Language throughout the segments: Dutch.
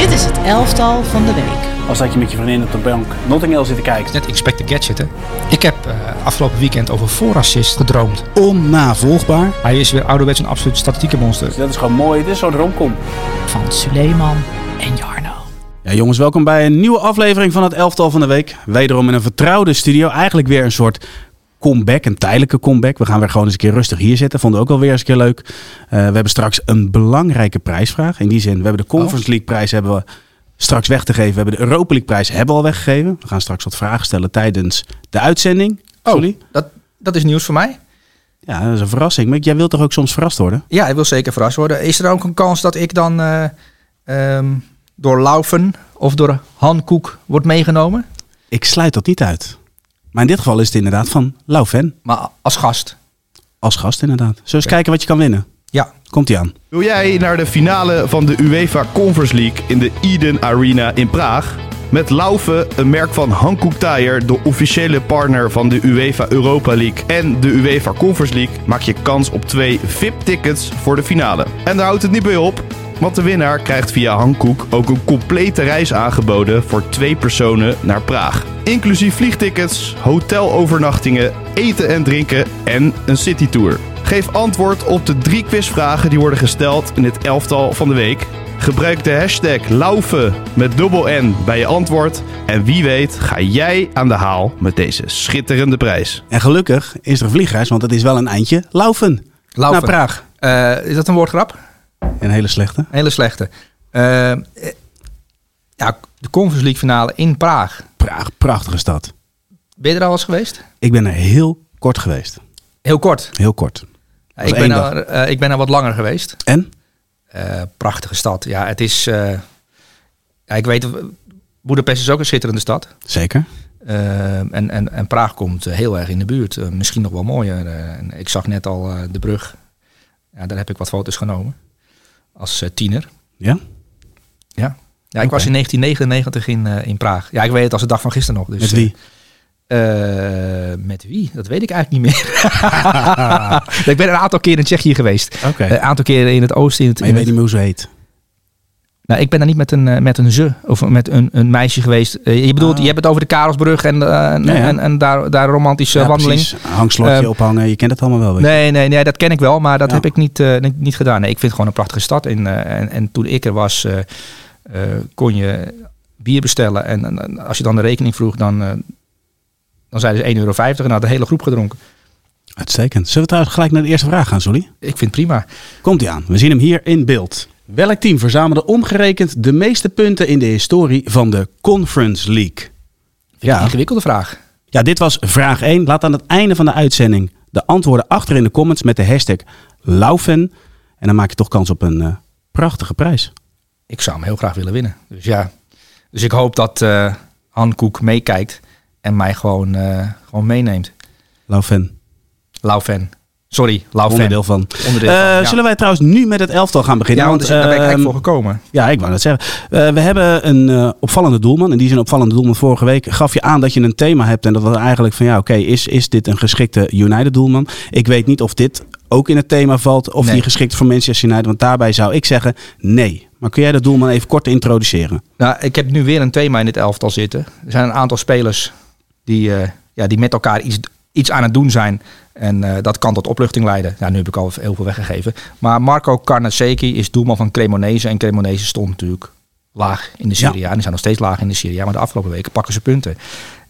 Dit is het elftal van de week. Als dat je met je vriendin op de bank Notting Hill zit te kijken. Net Inspector Gadget, hè? Ik heb eh, afgelopen weekend over voorassist gedroomd. Onnavolgbaar. Hij is weer ouderwets een absoluut statistieke monster. Dus dat is gewoon mooi. Dit is zo'n romcom. Van Suleiman en Jarno. Ja, jongens, welkom bij een nieuwe aflevering van het elftal van de week. Wederom in een vertrouwde studio. Eigenlijk weer een soort comeback, een tijdelijke comeback. We gaan weer gewoon eens een keer rustig hier zitten. Vonden we ook alweer eens een keer leuk. Eh, we hebben straks een belangrijke prijsvraag. In die zin, we hebben de Conference League prijs hebben we straks weg te geven. We hebben de Europa League prijs hebben we al weggegeven. We gaan straks wat vragen stellen tijdens de uitzending. Sorry? dat, dat is nieuws voor mij. Ja, dat is een verrassing. Maar jij wilt toch ook soms verrast worden? Ja, ik wil zeker verrast worden. Is er ook een kans dat ik dan eh, ehm, door Laufen of door Han Koek wordt meegenomen? Ik sluit dat niet uit. Maar in dit geval is het inderdaad van Laufen. Maar als gast. Als gast inderdaad. Zullen we eens kijken wat je kan winnen? Ja. Komt-ie aan. Wil jij naar de finale van de UEFA Conference League in de Eden Arena in Praag? Met Laufe, een merk van Hankook Tire, de officiële partner van de UEFA Europa League en de UEFA Conference League, maak je kans op twee VIP-tickets voor de finale. En daar houdt het niet bij op, want de winnaar krijgt via Hankook ook een complete reis aangeboden voor twee personen naar Praag. Inclusief vliegtickets, hotelovernachtingen, eten en drinken en een citytour. Geef antwoord op de drie quizvragen die worden gesteld in het elftal van de week. Gebruik de hashtag Laufe met dubbel N bij je antwoord. En wie weet ga jij aan de haal met deze schitterende prijs. En gelukkig is er een vliegreis, want het is wel een eindje Laufen. Laufen. Naar Praag. Eh, is dat een woordgrap? Een hele slechte. Een hele slechte. Eh, eh, ja, de Conference League finale in Praag. Praag, prachtige stad. Ben je er al eens geweest? Ik ben er heel kort geweest. Heel kort. Heel kort. Ja, ik, ben er, eh, ik ben er wat langer geweest. En? Prachtige stad. Ja, het is. ja, ik weet. Boedapest is ook een schitterende stad. Zeker. En, en, en Praag komt heel erg in de buurt. Misschien nog wel mooier. Ik zag net al de brug. Ja, daar heb ik wat foto's genomen. Als eh, tiener. Ja? Ja. Ja, ik was in 1999 in, eh, in Praag. Ja, ik weet het als de dag van gisteren nog. Dus, Met wie? eh, met wie? Dat weet ik eigenlijk niet meer. ik ben een aantal keren in Tsjechië geweest. Een aantal keren in het oosten. In het, Maar je in weet niet meer hoe ze heet. Nou, ik ben daar niet met een, eh, met een ze of met een, een meisje geweest. Eh, je bedoelt, Ah. je hebt het over de Karelsbrug en, eh, en, Ja, ja. en, en daar, daar romantische Ja, wandeling. precies. Hangslotje Ehm, ophangen. Je kent het allemaal wel. Nee, nee, nee, dat ken ik wel, maar dat heb ik niet, niet, niet gedaan. Nee, ik vind het gewoon een prachtige stad. En, en, en toen ik er was, kon je bier bestellen. En, als je dan de rekening vroeg, dan, dan zeiden ze 1,50 euro en dan had de hele groep gedronken. Uitstekend. Zullen we trouwens gelijk naar de eerste vraag gaan, Solly? Ik vind het prima. Komt-ie aan. We zien hem hier in beeld. Welk team verzamelde omgerekend de meeste punten in de historie van de Conference League? Een Ja. ingewikkelde vraag. Ja, dit was vraag 1. Laat aan het einde van de uitzending de antwoorden achter in de comments met de hashtag Laufen. En dan maak je toch kans op een eh, prachtige prijs. Ik zou hem heel graag willen winnen. Dus ja, dus ik hoop dat eh Han Koek meekijkt en mij gewoon, eh, gewoon meeneemt. Laufen. Laufen. Sorry, Laufen. Onderdeel van. Onderdeel Eh, van, ja. Zullen wij trouwens nu met het elftal gaan beginnen? Ja, want daar ben ik eigenlijk ehm, voor gekomen. Ja, ik wou dat zeggen. Eh, we hebben een eh, opvallende doelman. In die zin opvallende doelman. Vorige week gaf je aan dat je een thema hebt. En dat was eigenlijk van ja, oké, is, is dit een geschikte United doelman? Ik weet niet of dit ook in het thema valt. Of Nee. die geschikt voor Manchester United. Want daarbij zou ik zeggen nee. Maar kun jij de doelman even kort introduceren? Nou, ik heb nu weer een thema in dit elftal zitten. Er zijn een aantal spelers die, eh, ja, die met elkaar iets, iets aan het doen zijn. En eh, dat kan tot opluchting leiden. Ja, nu heb ik al heel veel weggegeven. Maar Marco Carnasecchi is doelman van Cremonese. En Cremonese stond natuurlijk laag in de Serie A. En die zijn nog steeds laag in de Serie A. Maar de afgelopen weken pakken ze punten.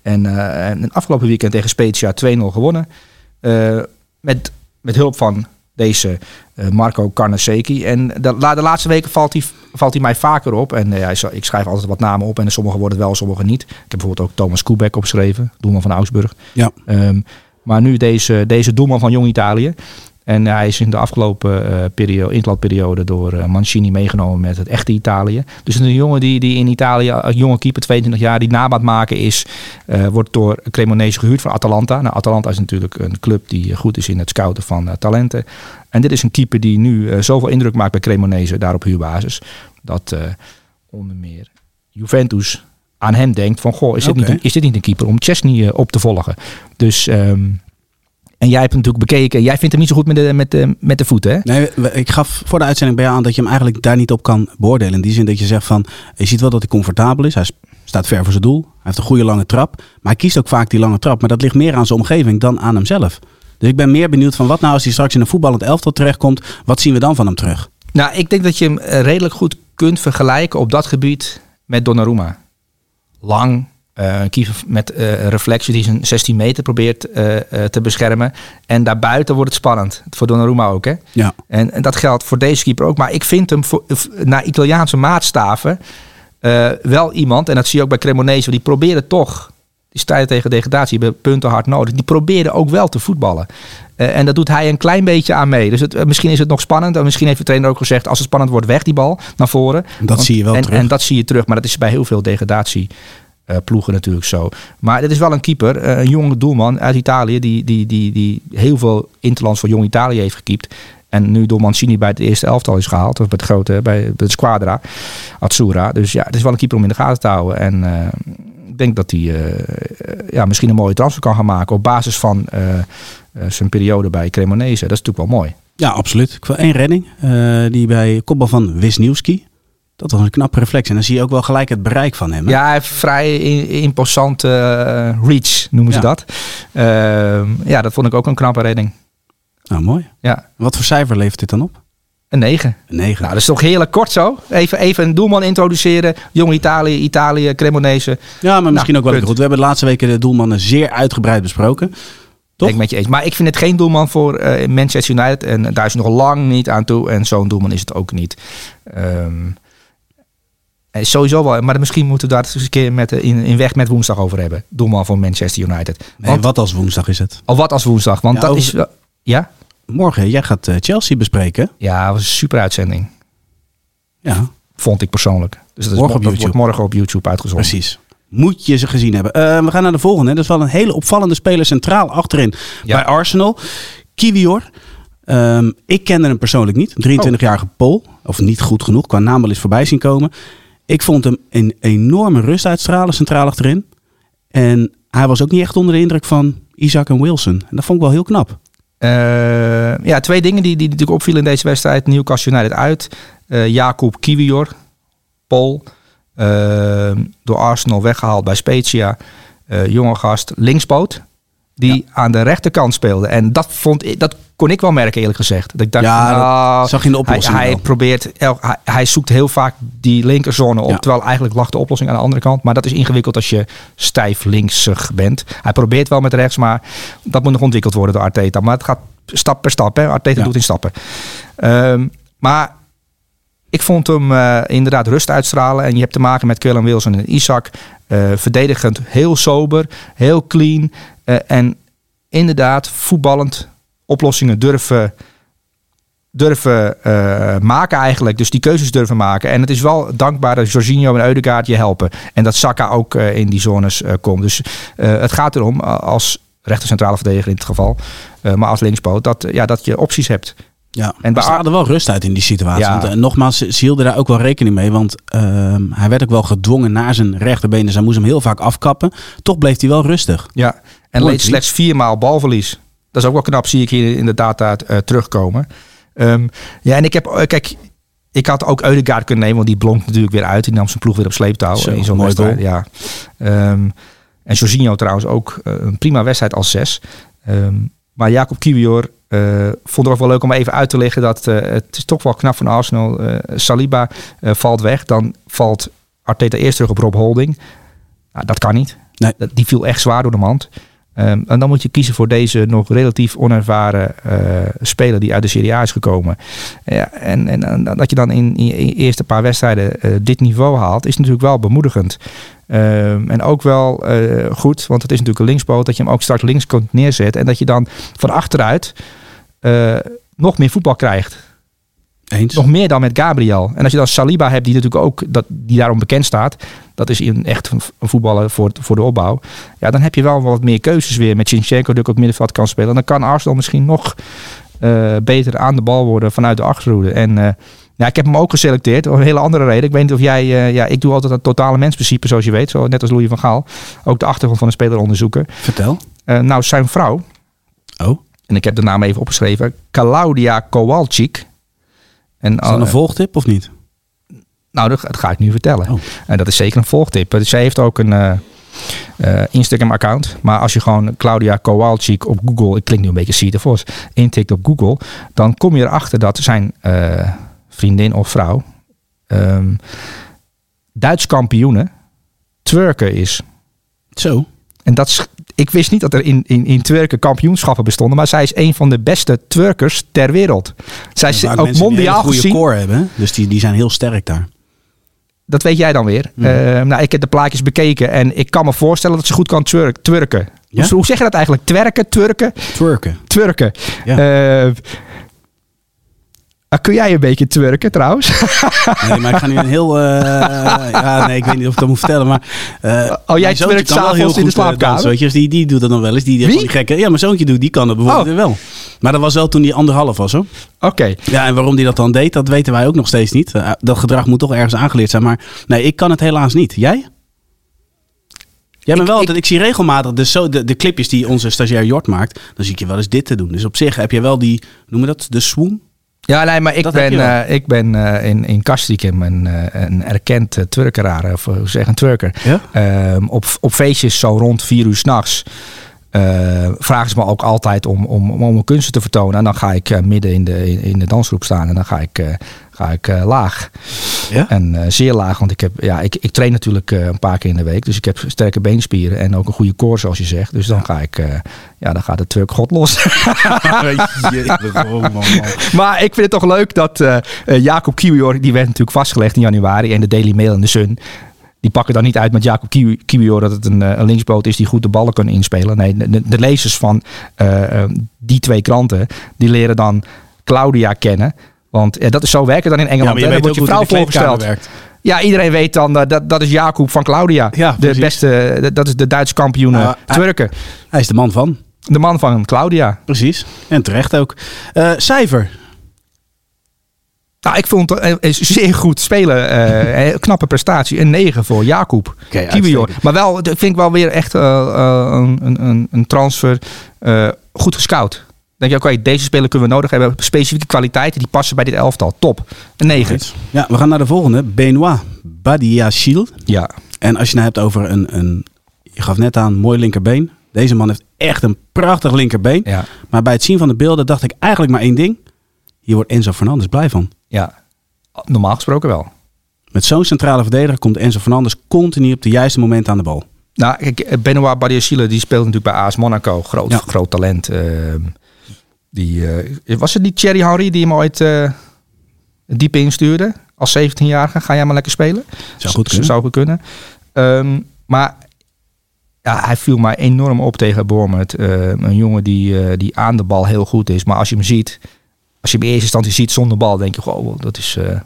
En, en het afgelopen weekend tegen Spezia 2-0 gewonnen. Eh, met, met hulp van deze eh, Marco Carnasecchi. En de, de laatste weken valt hij, valt hij mij vaker op. En eh, zo- ik schrijf altijd wat namen op. En sommige worden het wel, sommige niet. Ik heb bijvoorbeeld ook Thomas Kubek opgeschreven. Doelman van Augsburg. Ja. Ehm, maar nu deze, deze doelman van Jong Italië. En hij is in de afgelopen eh periode, door eh, Mancini meegenomen met het echte Italië. Dus een jongen die, die in Italië, een jonge keeper, 22 jaar, die nabaat maken is, eh, wordt door Cremonese gehuurd van Atalanta. Nou, Atalanta is natuurlijk een club die goed is in het scouten van eh, talenten. En dit is een keeper die nu eh, zoveel indruk maakt bij Cremonese, daar op huurbasis, dat eh, onder meer Juventus aan hem denkt van, goh, is dit, niet, een, is dit niet een keeper om Chesney eh, op te volgen? Dus ehm, En jij hebt hem natuurlijk bekeken. Jij vindt hem niet zo goed met de, met de, met de voeten, hè? Nee, ik gaf voor de uitzending bij jou aan dat je hem eigenlijk daar niet op kan beoordelen. In die zin dat je zegt van, je ziet wel dat hij comfortabel is. Hij staat ver voor zijn doel. Hij heeft een goede lange trap. Maar hij kiest ook vaak die lange trap. Maar dat ligt meer aan zijn omgeving dan aan hemzelf. Dus ik ben meer benieuwd van wat nou als hij straks in een voetballend elftal terechtkomt. Wat zien we dan van hem terug? Nou, ik denk dat je hem eh, redelijk goed kunt vergelijken op dat gebied met Donnarumma. Lang, eh, een keeper met eh reflectie die zijn 16 meter probeert eh, eh, te beschermen. En daarbuiten wordt het spannend. Voor Donnarumma ook, hè? Ja, En, en dat geldt voor deze keeper ook. Maar ik vind hem voor, naar Italiaanse maatstaven eh, wel iemand, en dat zie je ook bij Cremonese, die proberen toch, die strijden tegen degradatie, hebben punten hard nodig. Die proberen ook wel te voetballen. Eh, en dat doet hij een klein beetje aan mee. Dus het, eh, misschien is het nog spannend. En misschien heeft de trainer ook gezegd, als het spannend wordt, weg die bal naar voren. dat zie je wel en, terug. En dat zie je terug. Maar dat is bij heel veel degradatie. Eh, ploegen natuurlijk zo. Maar dit is wel een keeper, eh, een jonge doelman uit Italië, die, die, die, die heel veel interlands voor Jong Italië heeft gekiept. En nu door Mancini bij het eerste elftal is gehaald. Of bij het grote, bij de Squadra, Azzurra. Dus ja, het is wel een keeper om in de gaten te houden. En eh, ik denk dat hij ja, misschien een mooie transfer kan gaan maken. Op basis van zijn periode bij Cremonese. Dat is natuurlijk wel mooi. Ja, absoluut. Ik wil één redding. die bij kopbal van Wisniewski. Dat was een knappe reflex. En dan zie je ook wel gelijk het bereik van hem. hè? Ja, hij heeft vrij imposante eh, reach, noemen ze Ja. dat. Ehm, ja, dat vond ik ook een knappe redding. Nou, mooi. Ja, Wat voor cijfer levert dit dan op? een 9. Een 9. Nou, dat is toch heerlijk kort zo. Even, even een doelman introduceren. Jong Italië, Italië, Cremonese. ja, maar misschien nou, ook wel punt. goed. We hebben de laatste weken de doelmannen zeer uitgebreid besproken. Toch? ik met je eens. Maar ik vind het geen doelman voor eh, Manchester United. En daar is nog lang niet aan toe. En zo'n doelman is het ook niet. Ehm, sowieso wel. Maar misschien moeten we daar eens een keer met, de- in, in weg met woensdag over hebben. Doelman van Manchester United. Nee, wat als woensdag is het? Al wat als woensdag. Want Ja, dat over- is... Ja? Morgen, jij gaat eh, Chelsea bespreken. Ja, dat was een super uitzending. Ja, Vond ik persoonlijk. Dus dat, is Morgen dat wordt YouTube. morgen op YouTube uitgezonden. precies. Moet je ze gezien hebben. Eh, we gaan naar de volgende. Dat is wel een hele opvallende speler centraal achterin Ja. bij Arsenal. Kiwior. Ehm, ik kende hem persoonlijk niet. Een 23-jarige Pool. Of niet goed genoeg. Qua naam wel eens voorbij zien komen. Ik vond hem een enorme rust uitstralen centraal achterin. En hij was ook niet echt onder de indruk van Isaac en Wilson. En dat vond ik wel heel knap. Eh, ja, twee dingen die, die natuurlijk opvielen in deze wedstrijd. Newcastle United uit. Eh Jacob Kiwior, Paul, eh, door Arsenal weggehaald bij Spezia. Jonge gast, linkspoot, die aan de rechterkant speelde. En dat, vond ik, dat kon ik wel merken eerlijk gezegd. Dat ik dacht, Ja, dat nou, zag je in de oplossing Hij, probeert, hij, hij zoekt heel vaak die linkerzone op. Ja. Terwijl eigenlijk lag de oplossing aan de andere kant. Maar dat is ingewikkeld als je stijf linksig bent. Hij probeert wel met rechts, maar dat moet nog ontwikkeld worden door Arteta. Maar het gaat stap per stap. Hè. Arteta doet in stappen. Ehm, maar ik vond hem eh, inderdaad rust uitstralen. En je hebt te maken met Quillen Wilson en Isaac. Eh, verdedigend heel sober, heel clean. eh, en inderdaad voetballend oplossingen durven, durven maken eigenlijk. Dus die keuzes durven maken. En het is wel dankbaar dat Jorginho en Eudegaard je helpen. En dat Saka ook in die zones komt. Dus het gaat erom als rechter centrale verdediger in het geval. maar als linkspoot, dat, ja, dat je opties hebt. Ja, En er wel rust uit in die situatie. Ja. Want, eh, nogmaals, ze ze hielden daar ook wel rekening mee. Want ehm, hij werd ook wel gedwongen naar zijn rechterbeen. Dus hij moest hem heel vaak afkappen. Toch bleef hij wel rustig. Ja, en leed te slechts viermaal balverlies. Dat is ook wel knap, zie ik hier in de data eh, terugkomen. Ehm, ja, en ik heb, eh, kijk, ik had ook Eudegaard kunnen nemen, want die blonk natuurlijk weer uit. Die nam zijn ploeg weer op sleeptouw Zo, in zo'n mooi wedstrijd. goal. Ja. Ehm, en Jorginho trouwens ook een prima wedstrijd als zes. Ehm, maar Jacob Kiwior eh, vond het ook wel leuk om even uit te leggen dat eh, het is toch wel knap van Arsenal. Eh, Saliba valt weg, dan valt Arteta eerst terug op Rob Holding. Nou, dat kan niet. Nee. Dat- Die viel echt zwaar door de mand. Ehm, en dan moet je kiezen voor deze nog relatief onervaren speler die uit de Serie A is gekomen. Ja, en, en, en dat je dan in, in je eerste paar wedstrijden dit niveau haalt, is natuurlijk wel bemoedigend. Ehm, en ook wel goed, want het is natuurlijk een linkspoot, dat je hem ook start links kunt neerzetten. En dat je dan van achteruit eh, nog meer voetbal krijgt. Eens. Nog meer dan met Gabriel. En als je dan Saliba hebt, die natuurlijk ook dat, die daarom bekend staat. Dat is een, echt een, voetballer voor, voor de opbouw. Ja, dan heb je wel wat meer keuzes weer. Met Zinchenko die ook op het middenveld kan spelen. En dan kan Arsenal misschien nog eh, beter aan de bal worden vanuit de achterhoede. En eh, ja, ik heb hem ook geselecteerd. Om een hele andere reden. Ik weet niet of jij... ja, ik doe altijd het totale mensprincipe zoals je weet. Zo, net als Louis van Gaal. Ook de achtergrond van een speler onderzoeken. Vertel. Nou, zijn vrouw Oh. En ik heb de naam even opgeschreven, Claudia Kowalczyk. En, Is dat een eh, volgtip of niet? nou, dat, ga ik nu vertellen. Oh. En dat is zeker een volgtip. Dus zij heeft ook een eh, eh, Instagram-account. Maar als je gewoon Claudia Kowalczyk op Google, ik klink nu een beetje Cedar Vos, intikt op Google, dan kom je erachter dat zijn eh, vriendin of vrouw ehm, Duits kampioene twerken is. Zo. En dat is, ik wist niet dat er in, in, in twerken kampioenschappen bestonden, maar zij is een van de beste twerkers ter wereld. Zij is ook mensen die een mondiaal goede core hebben. Dus die, die zijn heel sterk daar. Dat weet jij dan weer. Mhm. Eh, nou, ik heb de plaatjes bekeken en ik kan me voorstellen dat ze goed kan twerk, twerken. Ja? Hoe, hoe zeg je dat eigenlijk? Twerken, twerken, Twerken. twerken. Ja. Eh, ah, kun jij een beetje twerken trouwens? Nee, maar ik ga nu een heel... eh, ja, nee, ik weet niet of ik dat moet vertellen, maar... eh, Oh, jij twerkt s'avonds heel in de eh, slaapkamer? dansen, weet je. Dus die, die doet dat nog wel eens. Die, die die gekke... Ja, mijn zoontje doet, die kan dat bijvoorbeeld Oh. wel. Maar dat was wel toen hij anderhalf was, hoor. Oké. Ja, en waarom die dat dan deed, dat weten wij ook nog steeds niet. Dat gedrag moet toch ergens aangeleerd zijn. Maar nee, ik kan het helaas niet. Jij? Jij bent wel, ik- ik, zie regelmatig zo, de, de clipjes die onze stagiair Jort maakt. Dan zie ik je wel eens dit te doen. Dus op zich heb je wel die, noemen we dat, de swoon? Ja, nee, maar ik Dat ben, eh, ik ben eh, in, in Kastrikum een, eh, een erkend uh, twerkeraar, of hoe zeg een twerker. Ja? Ehm, op, op feestjes zo rond vier uur s'nachts uh, vragen ze me ook altijd om, om, om mijn kunsten te vertonen. En dan ga ik uh, midden in de, in, de dansgroep staan en dan ga ik, uh, ga ik laag. Ja? En zeer laag, want ik, heb, ja, ik, ik train natuurlijk een paar keer in de week. Dus ik heb sterke beenspieren en ook een goede core, zoals je zegt. Dus dan ga ik, ja, dan gaat de twerk god los. maar ik vind het toch leuk dat Jacob Kiwior, die werd natuurlijk vastgelegd in januari. En de Daily Mail en de Sun, die pakken dan niet uit met Jacob Kiwior dat het een, een linksboot is die goed de ballen kan inspelen. Nee, de, de lezers van uh, die twee kranten, die leren dan Claudia kennen. Want uh, dat is zo werken dan in Engeland. Ja, dan wordt je vrouw voorgesteld. Ja, iedereen weet dan uh, dat, dat is Jacob van Claudia. Ja, de beste, dat is de Duitse kampioen uh, Turken. Hij, is de man van. De man van Claudia. Precies. En terecht ook. Cijfer. Nou, ik vond het een zeer goed spelen. Uh, knappe prestatie. Een 9 voor Jacob okay. Maar wel, vind ik wel weer echt uh, een, een, een transfer uh, goed gescout. denk je, oké, okay, deze speler kunnen we nodig hebben. Specifieke kwaliteiten die passen bij dit elftal. Top. Een 9. Ja, we gaan naar de volgende. Benoit Badiachil. Ja. En als je nou hebt over een, een, je gaf net aan, mooi linkerbeen. Deze man heeft echt een prachtig linkerbeen. Ja. Maar bij het zien van de beelden dacht ik eigenlijk maar één ding. Hier wordt Enzo Fernandes blij van. Ja, normaal gesproken wel. Met zo'n centrale verdediger komt Enzo Fernandes continu op de juiste moment aan de bal. Nou, kijk, Benoit Badiachile die speelt natuurlijk bij AS Monaco. Groot, ja. groot talent. Uh, die, uh, was het niet Thierry Henry die hem ooit uh, diep instuurde? Als 17-jarige, ga jij maar lekker spelen? Zou goed kunnen. Zou goed kunnen. Um, maar ja, hij viel mij enorm op tegen Bournemouth. een jongen die, die aan de bal heel goed is. Maar als je hem ziet, als je in eerste instantie ziet zonder bal, denk je, goh, dat is, uh,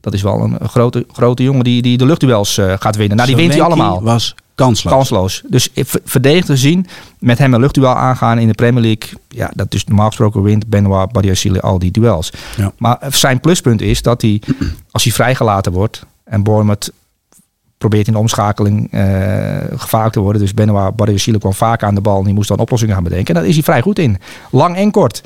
dat is wel een grote, grote jongen die, die de luchtduels uh, gaat winnen. Nou, die wint hij allemaal. was kansloos. Kansloos. Dus verdedigd te zien, met hem een luchtduel aangaan in de Premier League. Ja, dat is normaal gesproken wint Benoit Badiashile al die duels. Ja. Maar zijn pluspunt is dat hij, als hij vrijgelaten wordt en Bournemouth probeert in de omschakeling uh, gevaarlijk te worden. Dus Benoit Badiashile kwam vaak aan de bal en die moest dan oplossingen gaan bedenken. En daar is hij vrij goed in. Lang en kort.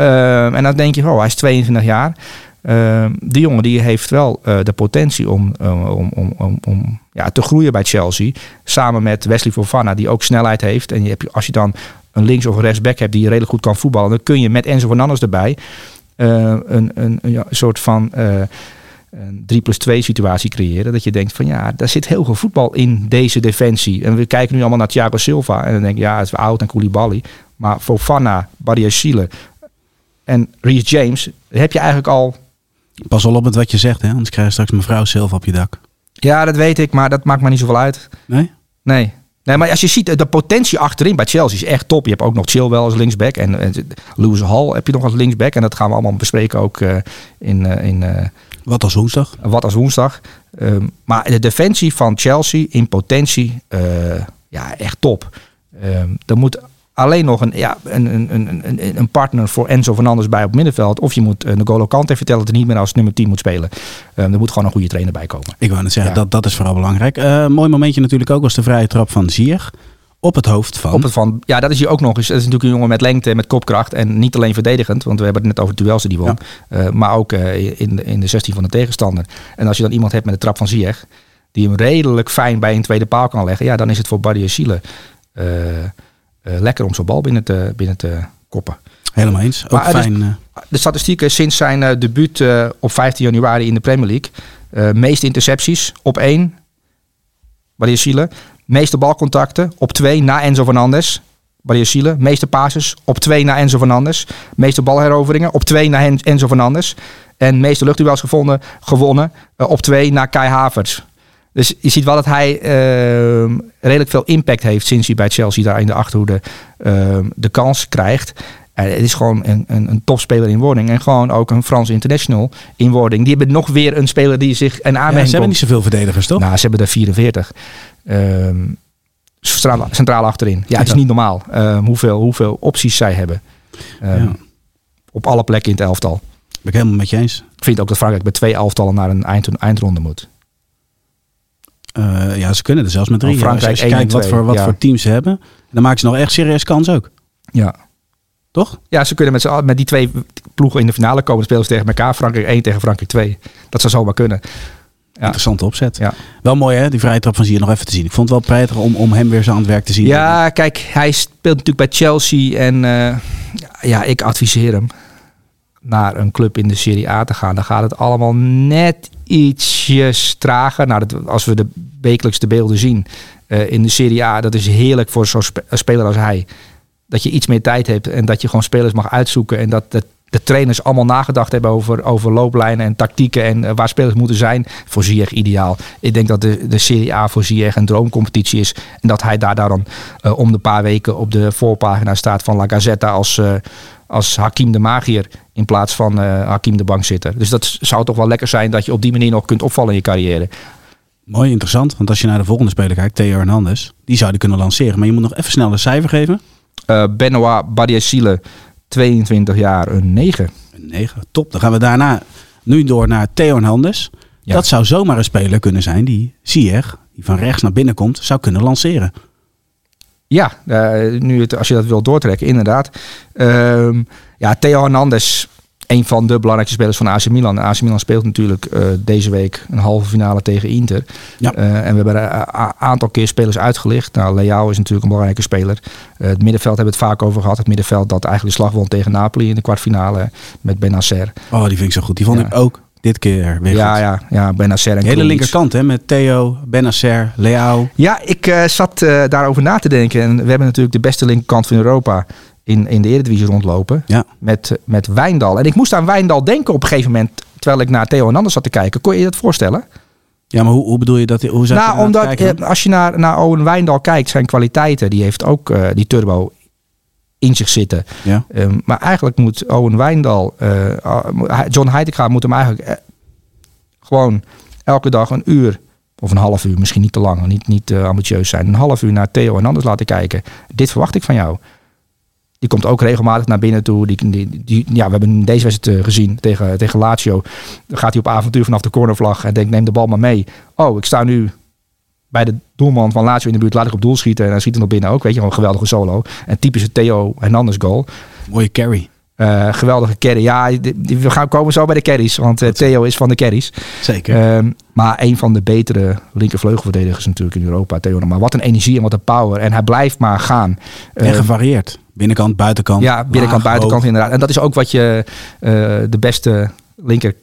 Uh, en dan denk je, oh, hij is 22 jaar. Uh, die jongen die heeft wel uh, de potentie om, uh, om, om, om, om ja, te groeien bij Chelsea. Samen met Wesley Fofana, die ook snelheid heeft. En je hebt, als je dan een links- of rechtsback hebt die redelijk goed kan voetballen, dan kun je met Enzo Fernandes erbij een, een, een, een, soort van een 3 plus 2 situatie creëren. Dat je denkt van ja, daar zit heel veel voetbal in deze defensie. En we kijken nu allemaal naar Thiago Silva. En dan denk je ja, het is oud en Koulibaly. Maar Fofana, Badiashile en Reece James, heb je eigenlijk al. Pas wel op met wat je zegt, hè? anders krijg je straks mevrouw zelf op je dak. Ja, dat weet ik, maar dat maakt me niet zoveel uit. Nee? Nee. Nee, maar als je ziet, de potentie achterin bij Chelsea is echt top. Je hebt ook nog Chilwell als linksback. En, en Lewis Hall heb je nog als linksback. En dat gaan we allemaal bespreken ook uh, in... Uh, in uh, wat als woensdag? Wat als woensdag. Um, maar de defensie van Chelsea in potentie, ja, echt top. Um, er moet alleen nog een, ja, een, een, een, een partner voor Enzo Fernandes bij op middenveld. Of je moet uh, N'Golo Kante vertellen dat hij niet meer als nummer 10 moet spelen. Um, er moet gewoon een goede trainer bij komen. Ik wou net zeggen, ja. dat, dat is vooral belangrijk. Uh, mooi momentje natuurlijk ook was de vrije trap van Ziyech. op het hoofd van... Op het van, ja, dat is hij ook nog eens. Dat is natuurlijk een jongen met lengte, met kopkracht. En niet alleen verdedigend, want we hebben het net over duels die won. eh, maar ook eh, in, de- in de 16 van de tegenstander. En als je dan iemand hebt met de trap van Ziyech, die hem redelijk fijn bij een tweede paal kan leggen. Ja, dan is het voor eh, eh, lekker om zo'n bal binnen te, binnen te koppen. Helemaal eens. Ook Maar het is- fijn. eh, De statistieken sinds zijn eh, debuut eh, op 15 januari in de Premier League. Eh meeste intercepties op 1. Barry Siele. Meeste balcontacten op 2 na Enzo Fernandez. Barry Siele. Meeste passes op 2 na Enzo Fernandez. Meeste balheroveringen op 2 na Enzo Fernandez. En meeste luchtduels gevonden, gewonnen eh, op 2 na Kai Havertz. Dus je ziet wel dat hij eh, redelijk veel impact heeft sinds hij bij Chelsea daar in de achterhoede eh, de kans krijgt. Eh, het is gewoon een, een, een topspeler in wording. En gewoon ook een Frans international in wording. Die hebben nog weer een speler die zich een ja, aanmerking ze hebben niet zoveel verdedigers, toch? Nou, ze hebben er 44. Ehm, centraal, centraal achterin. Ja, het is Ja. niet normaal ehm, hoeveel, hoeveel opties zij hebben. Ehm, Ja. Op alle plekken in het elftal. Ben ik helemaal met je eens. Ik vind ook dat Frankrijk bij twee elftallen naar een eind, eindronde moet. Eh, ja, ze kunnen er zelfs met drie. Oh, Frankrijk Als je kijkt wat, voor, wat ja. voor teams ze hebben, dan maken ze nog echt serieus kans ook. Ja. Toch? Ja, ze kunnen met, met die twee ploegen in de finale komen. Spelen ze tegen elkaar. Frankrijk 1 tegen Frankrijk 2. Dat zou zomaar kunnen. Ja. Interessante opzet. Ja. Wel mooi hè, die vrije trap van Zier nog even te zien. Ik vond het wel prettig om, om hem weer zo aan het werk te zien. Ja, kijk, hij speelt natuurlijk bij Chelsea. En eh, ja, ik adviseer hem naar een club in de Serie A te gaan. Dan gaat het allemaal net ietsjes trager. Nou, als we de wekelijks de beelden zien eh, in de Serie A, dat is heerlijk voor zo'n speler als hij. Dat je iets meer tijd hebt en dat je gewoon spelers mag uitzoeken. En dat de, de trainers allemaal nagedacht hebben over, over looplijnen en tactieken en eh, waar spelers moeten zijn. Voor Ziyech ideaal. Ik denk dat de, de Serie A voor Ziyech een droomcompetitie is. En dat hij daar dan eh, om de paar weken op de voorpagina staat van La Gazzetta als, eh, als Hakim de Magier in plaats van Hakim de bankzitter. Dus dat zou toch wel lekker zijn dat je op die manier nog kunt opvallen in je carrière. Mooi interessant, want als je naar de volgende speler kijkt, Theo Hernandez, die zou die kunnen lanceren. Maar je moet nog even snel een cijfer geven. Benoit Badiashile, 22 jaar, een 9. Een 9, top. Dan gaan we daarna nu door naar Theo Hernandez. Ja. Dat zou zomaar een speler kunnen zijn die Ziyech, die van rechts naar binnen komt, zou kunnen lanceren. Ja, eh, nu het, als je dat wil doortrekken, inderdaad. Ehm, ja, Theo Hernandez, een van de belangrijkste spelers van AC Milan. AC Milan speelt natuurlijk eh, deze week een halve finale tegen Inter. Ja. Eh, en we hebben een aantal keer spelers uitgelicht. Nou, Leao is natuurlijk een belangrijke speler. Eh, het middenveld hebben we het vaak over gehad. Het middenveld dat eigenlijk de slag won tegen Napoli in de kwartfinale met Benacer. Oh, die vind ik zo goed. Die vond Ja. ik ook dit keer weer Ja, goed. ja, ja, Benacer en De hele linkerkant hè, met Theo, Benacer, Leao. Ja, ik zat eh, daarover na te denken. En we hebben natuurlijk de beste linkerkant van Europa in, in de Eredivisie rondlopen. Ja. Met, met Wijndal. En ik moest aan Wijndal denken op een gegeven moment. Terwijl ik naar Theo Hernandez zat te kijken. Kon je je dat voorstellen? Ja, maar hoe, hoe bedoel je dat? Hoe zou nou, ernaar omdat eh, als je naar, naar Owen Wijndal kijkt, zijn kwaliteiten. Die heeft ook eh, die turbo in zich zitten. ja. Ehm, maar eigenlijk moet Owen Wijndal, eh, ah, John Heitinga moet hem eigenlijk gewoon elke dag een uur of een half uur, misschien niet te lang, niet, niet ambitieus zijn, een half uur naar Theo en anders laten kijken. Dit verwacht ik van jou. Die komt ook regelmatig naar binnen toe. Die, die, die- ja, we hebben deze wedstrijd eh, gezien tegen, tegen Lazio. Dan gaat hij op avontuur vanaf de cornervlag en denkt, neem de bal maar mee. Oh, ik sta nu bij de doelman van Lazio in de buurt. Laat ik op doel schieten en dan schiet hij nog binnen ook. Weet je, gewoon een geweldige solo. En typische Theo Hernandez goal. Mooie carry. Eh, geweldige carry. Ja, we gaan komen zo bij de carries. Want eh, Theo is van de carries. Zeker. Ehm, maar een van de betere linkervleugelverdedigers natuurlijk in Europa. Theo. Maar wat een energie en wat een power. En hij blijft maar gaan. en Ehm, gevarieerd. Binnenkant, buitenkant. ja, binnenkant, laag, buitenkant hoog. inderdaad. En dat is ook wat je eh, de beste linker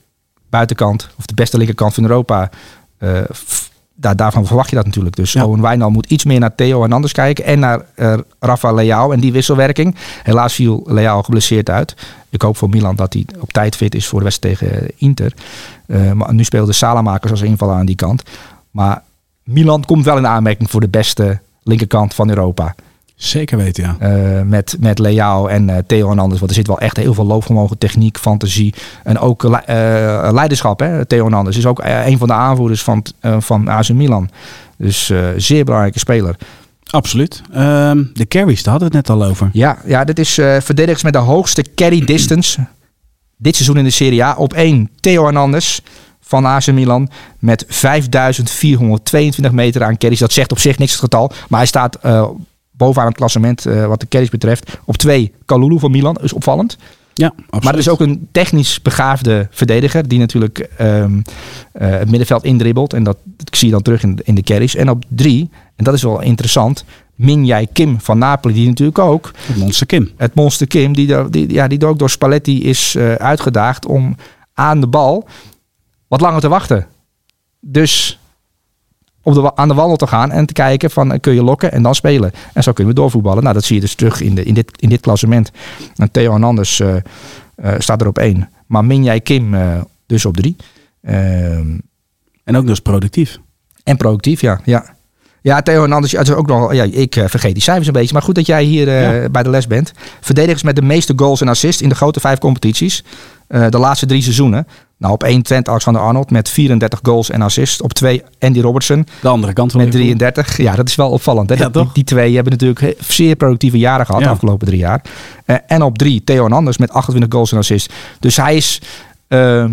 buitenkant of de beste linkerkant van Europa. eh, f- daar, daarvan verwacht je dat natuurlijk. Dus Ja. Owen Wijnal moet iets meer naar Theo en anders kijken. En naar eh Rafa Leao en die wisselwerking. Helaas viel Leao geblesseerd uit. Ik hoop voor Milan dat hij op tijd fit is voor de wedstrijd tegen Inter. Eh, maar nu speelde Salamakers als invaller aan die kant. Maar Milan komt wel in aanmerking voor de beste linkerkant van Europa. Zeker weten, ja. Eh, met, met Leao en eh, Theo Hernandez. Want er zit wel echt heel veel loopvermogen, techniek, fantasie. En ook eh, leiderschap. Hè? Theo Hernandez is ook een van de aanvoerders van, van AC Milan. Dus zeer belangrijke speler. Absoluut. Ehm, de carries, daar hadden we het net al over. Ja, ja dit is eh verdedigers met de hoogste carry distance. Dit seizoen in de Serie A. Op één Theo Hernandez van AC Milan. Met 5422 meter aan carries. Dat zegt op zich niks het getal. Maar hij staat bovenaan het klassement eh, wat de carries betreft. Op twee, Kalulu van Milan, is opvallend. Ja, absoluut. Maar er is ook een technisch begaafde verdediger die natuurlijk ehm, eh, het middenveld indribbelt. En dat, dat zie je dan terug in, in de carries. En op drie, en dat is wel interessant, Min Jae Kim van Napoli, die natuurlijk ook, Het monster Kim. het monster Kim, die, die, ja, die ook door Spalletti is eh, uitgedaagd om aan de bal wat langer te wachten. Dus op de, aan de wandel te gaan en te kijken van eh, kun je lokken en dan spelen. En zo kunnen we doorvoetballen. Nou, dat zie je dus terug in, de, in, dit, in dit klassement. En Theo Hernandez eh, eh, staat er op één. Maar Min Jae Kim dus op drie. Ehm, En ook dus productief. en productief, ja. Ja, ja Theo Hernandez, is ook nog, ja, ik vergeet die cijfers een beetje. Maar goed dat jij hier Ja. bij de les bent. Verdedigers met de meeste goals en assists in de grote vijf competities. De laatste drie seizoenen. Nou, op één Trent Alexander-Arnold met 34 goals en assists. Op twee Andy Robertson De andere kant van met Liverpool. 33. Ja, dat is wel opvallend. Hè? Ja, die, twee hebben natuurlijk zeer productieve jaren gehad Ja. de afgelopen drie jaar. Eh, en op drie Theo Hernandez met 28 goals en assists. Dus hij is, ehm,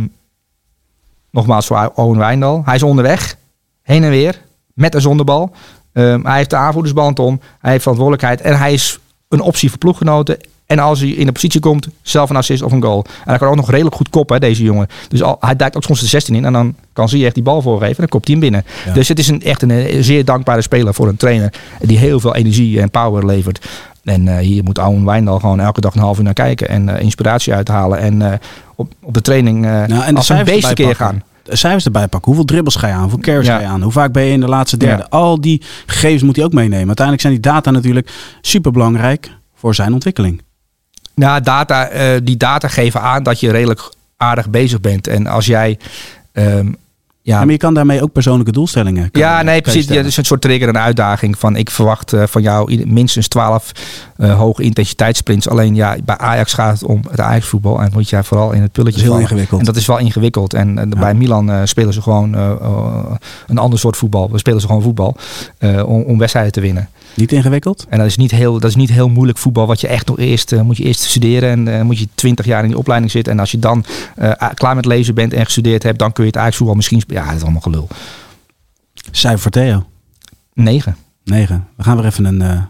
nogmaals voor Owen Wijndal, hij is onderweg, heen en weer, met en zonder bal. Ehm, hij heeft de aanvoerdersband om, hij heeft verantwoordelijkheid en hij is een optie voor ploeggenoten. En als hij in de positie komt, zelf een assist of een goal. En hij kan ook nog redelijk goed koppen, hè, deze jongen. Dus al, hij duikt ook soms de 16 in en dan kan ze echt die bal voorgeven. En dan kopt hij hem binnen. Ja. Dus het is een, echt een, eh, zeer dankbare speler voor een trainer die heel veel energie en power levert. En eh, hier moet Owen Wijndal gewoon elke dag een half uur naar kijken en eh, inspiratie uithalen. En op, op de training Nou, en als een beest keer gaan. Cijfers erbij pakken. Hoeveel dribbles ga je aan? Hoeveel Ja. ga je aan? Hoe vaak ben je in de laatste derde? Ja. Al die gegevens moet hij ook meenemen. Uiteindelijk zijn die data natuurlijk super belangrijk voor zijn ontwikkeling. Nou, data, eh, die data geven aan dat je redelijk aardig bezig bent. En als jij... ehm, ja, Ja, maar je kan daarmee ook persoonlijke doelstellingen. Ja, je- nee, precies. Ja, het is een soort trigger en uitdaging. Van ik verwacht eh, van jou minstens 12 eh, hoge intensiteitssprints. Alleen ja, bij Ajax gaat het om het Ajax-voetbal. En moet jij vooral in het pulletje Dat is heel vallen. ingewikkeld. En dat is wel ingewikkeld. En bij Milan spelen ze gewoon een ander soort voetbal. We spelen ze gewoon voetbal om, om wedstrijden te winnen. Niet ingewikkeld? En dat is niet heel, dat is niet heel moeilijk voetbal. Wat je echt nog eerst eh, moet je eerst studeren. En eh, moet je 20 jaar in die opleiding zitten. En als je dan eh, klaar met lezen bent en gestudeerd hebt, dan kun je het Ajax-voetbal misschien. spe- Ja, dat is allemaal gelul. Cijfer voor Theo. 9. 9. We gaan weer even een eh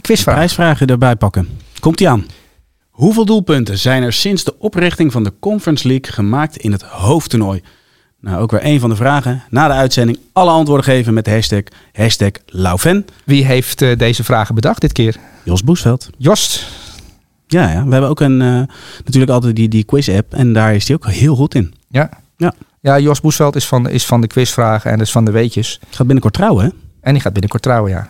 Quizvraag. prijsvraag erbij pakken. Komt ie aan. Hoeveel doelpunten zijn er sinds de oprichting van de Conference League gemaakt in het hoofdtoernooi? Nou, ook weer één van de vragen. Na de uitzending alle antwoorden geven met de hashtag, hashtag Laufen. Wie heeft eh, deze vragen bedacht dit keer? Jos Boesveld. Jost. Ja, ja, we hebben ook een, eh, natuurlijk altijd die, die quiz-app en daar is hij ook heel goed in. Ja. Ja. Ja, Jos Boesveld is van, is van de quizvragen en dus van de weetjes. Gaat binnenkort trouwen, hè? En die gaat binnenkort trouwen, ja.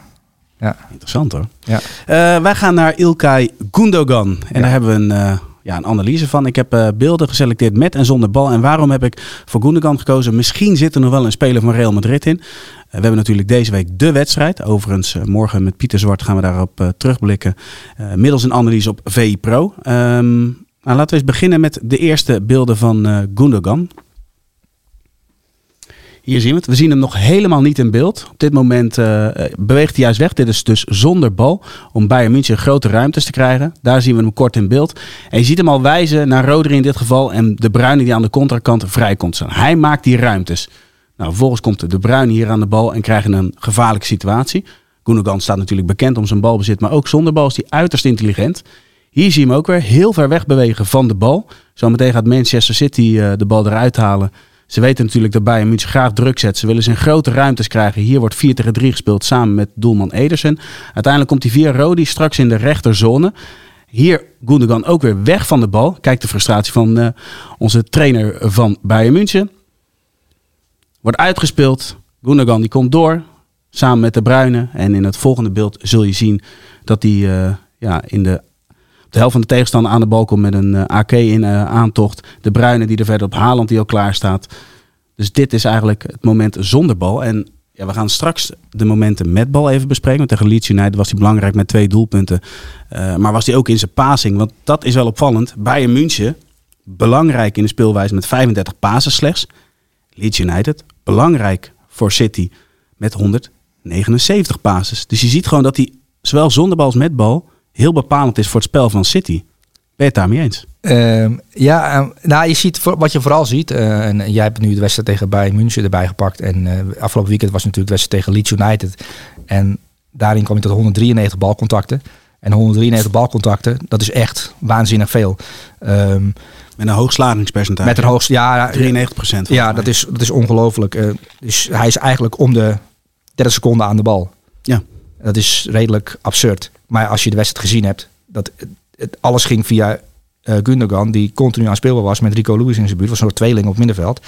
Ja. Interessant hoor. Ja. Eh, wij gaan naar Ilkay Gundogan. En Ja. daar hebben we een, ja, een analyse van. Ik heb eh, beelden geselecteerd met en zonder bal. En waarom heb ik voor Gundogan gekozen? Misschien zit er nog wel een speler van Real Madrid in. Eh, we hebben natuurlijk deze week de wedstrijd. Overigens, eh, morgen met Pieter Zwart gaan we daarop terugblikken. middels een analyse op VI Pro. Ehm, nou, laten we eens beginnen met de eerste beelden van Gundogan. Hier zien we het. We zien hem nog helemaal niet in beeld. Op dit moment eh, beweegt hij juist weg. Dit is dus zonder bal. Om Bayern München grote ruimtes te krijgen. Daar zien we hem kort in beeld. En je ziet hem al wijzen naar Rodri in dit geval. En de Bruyne die aan de contrakant vrij komt staan. Hij maakt die ruimtes. Nou, vervolgens komt de Bruyne hier aan de bal en krijgen een gevaarlijke situatie. Gundogan staat natuurlijk bekend om zijn balbezit. Maar ook zonder bal is hij uiterst intelligent. Hier zie je hem ook weer heel ver weg bewegen van de bal. Zometeen gaat Manchester City eh, de bal eruit halen. Ze weten natuurlijk dat Bayern München graag druk zet. Ze willen ze grote ruimtes krijgen. Hier wordt 4 tegen 3 gespeeld samen met doelman Ederson. Uiteindelijk komt hij via Rodi straks in de rechterzone. Hier Gundogan ook weer weg van de bal. Kijk de frustratie van eh, onze trainer van Bayern München. Wordt uitgespeeld. Gundogan die komt door. Samen met de Bruyne. En in het volgende beeld zul je zien dat hij eh, ja, in de de helft van de tegenstander aan de bal komt met een eh, AK in eh, aantocht. De Bruyne die er verder op Haaland die al klaar staat. Dus dit is eigenlijk het moment zonder bal. En ja, we gaan straks de momenten met bal even bespreken. Want tegen Leeds United was hij belangrijk met twee doelpunten. Eh, maar was hij ook in zijn passing. Want dat is wel opvallend. Bayern München, belangrijk in de speelwijze met 35 passes slechts. Leeds United, belangrijk voor City met 179 passes. Dus je ziet gewoon dat hij zowel zonder bal als met bal heel bepalend is voor het spel van City. Ben je het daarmee eens? Ehm, ja, ehm, nou, je ziet wat je vooral ziet. eh, en jij hebt nu de wedstrijd tegen Bayern München erbij gepakt. En eh, afgelopen weekend was natuurlijk de wedstrijd tegen Leeds United. En daarin kwam hij tot 193 balcontacten. En 193 balcontacten, dat is echt waanzinnig veel. Ehm, Met een hoog slagingspercentage. met een hoogste, ja, 93 procent. ja, dat is, dat is ongelooflijk. Eh, dus hij is eigenlijk om de 30 seconden aan de bal. Ja. Dat is redelijk absurd. Maar als je de wedstrijd gezien hebt, dat het, alles ging via eh Gundogan, die continu aan speelbaar was met Rico Lewis in zijn buurt. was een soort tweeling op middenveld.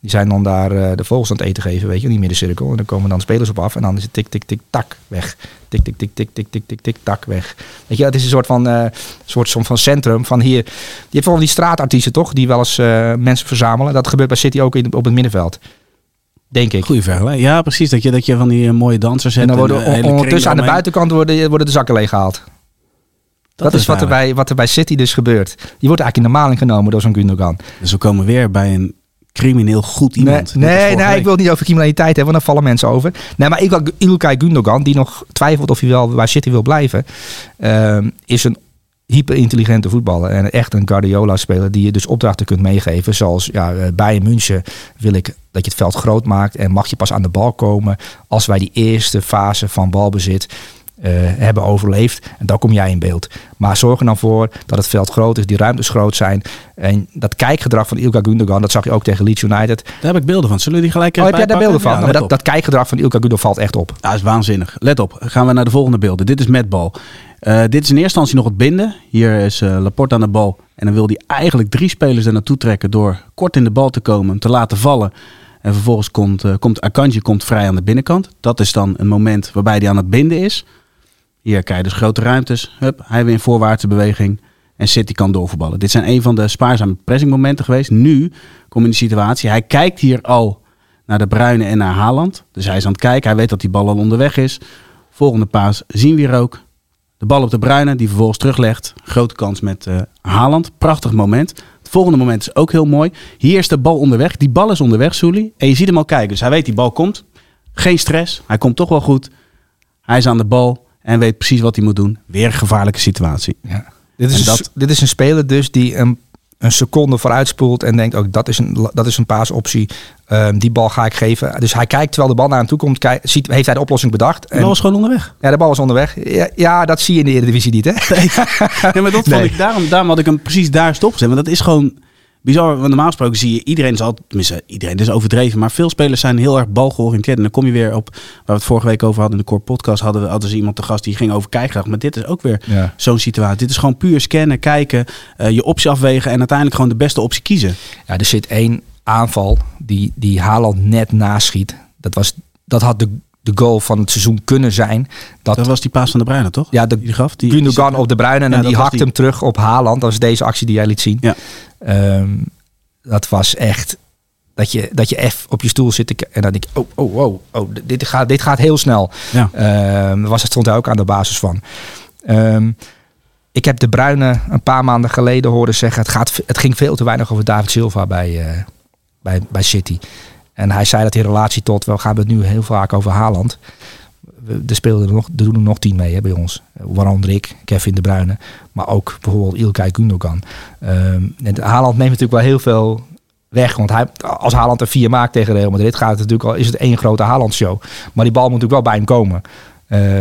Die zijn dan daar eh, de vogels aan het eten geven, weet je, in die middencirkel. En dan komen dan spelers op af en dan is het tik, tik, tik, tak, weg. Tik, tik, tik, tik, tik, tik, tik, tik, tak, weg. Weet je, het is een soort van, eh, soort van centrum van hier. Je hebt wel die straatartiesten toch, die wel eens mensen verzamelen. Dat gebeurt bij City ook in, op het middenveld. Denk ik. Goeie vergelijking. Ja, precies. Dat je, dat je van die eh, mooie dansers hebt. En dan worden de hele kring ondertussen aan de buitenkant worden, worden de zakken leeggehaald. Dat, is wat er, bij, wat er bij City dus gebeurt. Die wordt eigenlijk in de maling genomen door zo'n Gundogan. Dus we komen weer bij een crimineel goed iemand. Nee, nee, ik wil het niet over criminaliteit hebben, want dan vallen mensen over. Nee, maar Ilkay- Ilkay Gundogan, die nog twijfelt of hij wel bij City wil blijven, ehm, is een hyperintelligente voetballer. En echt een Guardiola-speler die je dus opdrachten kunt meegeven. Zoals ja, eh, bij München wil ik dat je het veld groot maakt en mag je pas aan de bal komen als wij die eerste fase van balbezit eh, hebben overleefd. En dan kom jij in beeld. Maar zorg er dan voor dat het veld groot is, die ruimtes groot zijn. En dat kijkgedrag van Ilkay Gundogan, dat zag je ook tegen Leeds United. Daar heb ik beelden van. Zullen we die gelijk Oh, even heb jij daar beelden van? Ja, dat, dat kijkgedrag van Ilkay Gundogan valt echt op. Ja, dat is waanzinnig. Let op, gaan we naar de volgende beelden. Dit is met bal. Eh, dit is in eerste instantie nog het binden. Hier is eh, Laporte aan de bal. En dan wil hij eigenlijk drie spelers er naartoe trekken door kort in de bal te komen, hem te laten vallen. En vervolgens komt, eh, komt Akanji komt vrij aan de binnenkant. Dat is dan een moment waarbij hij aan het binden is. Hier krijg je dus grote ruimtes. Hup, hij weer in voorwaartse beweging. En City kan doorvoetballen. Dit zijn een van de spaarzame pressingmomenten geweest. Nu kom je in de situatie. Hij kijkt hier al naar de Bruine en naar Haaland. Dus hij is aan het kijken. Hij weet dat die bal al onderweg is. Volgende paas zien we hier ook. De bal op de Bruine, die vervolgens teruglegt. Grote kans met eh Haaland. Prachtig moment. Het volgende moment is ook heel mooi. Hier is de bal onderweg. Die bal is onderweg, Souli. En je ziet hem al kijken. Dus hij weet die bal komt. Geen stress. Hij komt toch wel goed. Hij is aan de bal en weet precies wat hij moet doen. Weer een gevaarlijke situatie. Ja. Dit, is dat- dit is een speler dus die een, een seconde vooruitspoelt en denkt ook dat is een, dat is een paasoptie. Ehm, die bal ga ik geven. Dus hij kijkt terwijl de bal naar hem toe komt. Kijk, ziet, heeft hij de oplossing bedacht. De bal is gewoon onderweg. ja, de bal is onderweg. Ja, ja, dat zie je in de Eredivisie niet, hè? Ja, maar dat Nee. vond ik, daarom, daarom had ik hem precies daar stopgezet. Want dat is gewoon bizar. Want normaal gesproken zie je iedereen is altijd, tenminste iedereen, is overdreven. Maar veel spelers zijn heel erg balgeoriënteerd. En dan kom je weer op, waar we het vorige week over hadden in de Core Podcast, hadden, we- hadden ze iemand te gast die ging over kijkgedrag. Maar dit is ook weer Ja. zo'n situatie. Dit is gewoon puur scannen, kijken, eh, je optie afwegen en uiteindelijk gewoon de beste optie kiezen. Ja, er zit één aanval die, die Haaland net naschiet. Dat, was, dat had de, de goal van het seizoen kunnen zijn. Dat, Dat was die paas van de Bruine, toch? ja, de, Die gaf. Die, Gundogan op de Bruine en Ja, die dat was hakt die. hem terug op Haaland. Dat was deze actie die jij liet zien. Ja. Ehm, dat was echt dat je, dat je even op je stoel zit en dan denk ik, oh, oh, oh, oh dit, gaat, dit gaat heel snel. Ja. Ehm, was het stond hij ook aan de basis van. Ehm, ik heb de Bruine een paar maanden geleden horen zeggen, het, gaat, het ging veel te weinig over David Silva bij, eh, bij, bij City. En hij zei dat in relatie tot, we gaan het nu heel vaak over Haaland. We- Er speelden er nog, er doen er nog tien mee hè, bij ons. Waaronder ik, Kevin de Bruyne. Maar ook bijvoorbeeld Ilkay Gundogan. Ehm en Haaland neemt natuurlijk wel heel veel weg. Want hij, als Haaland er vier maakt tegen Real Madrid, gaat het natuurlijk al, is het één grote Haaland-show. Maar die bal moet natuurlijk wel bij hem komen.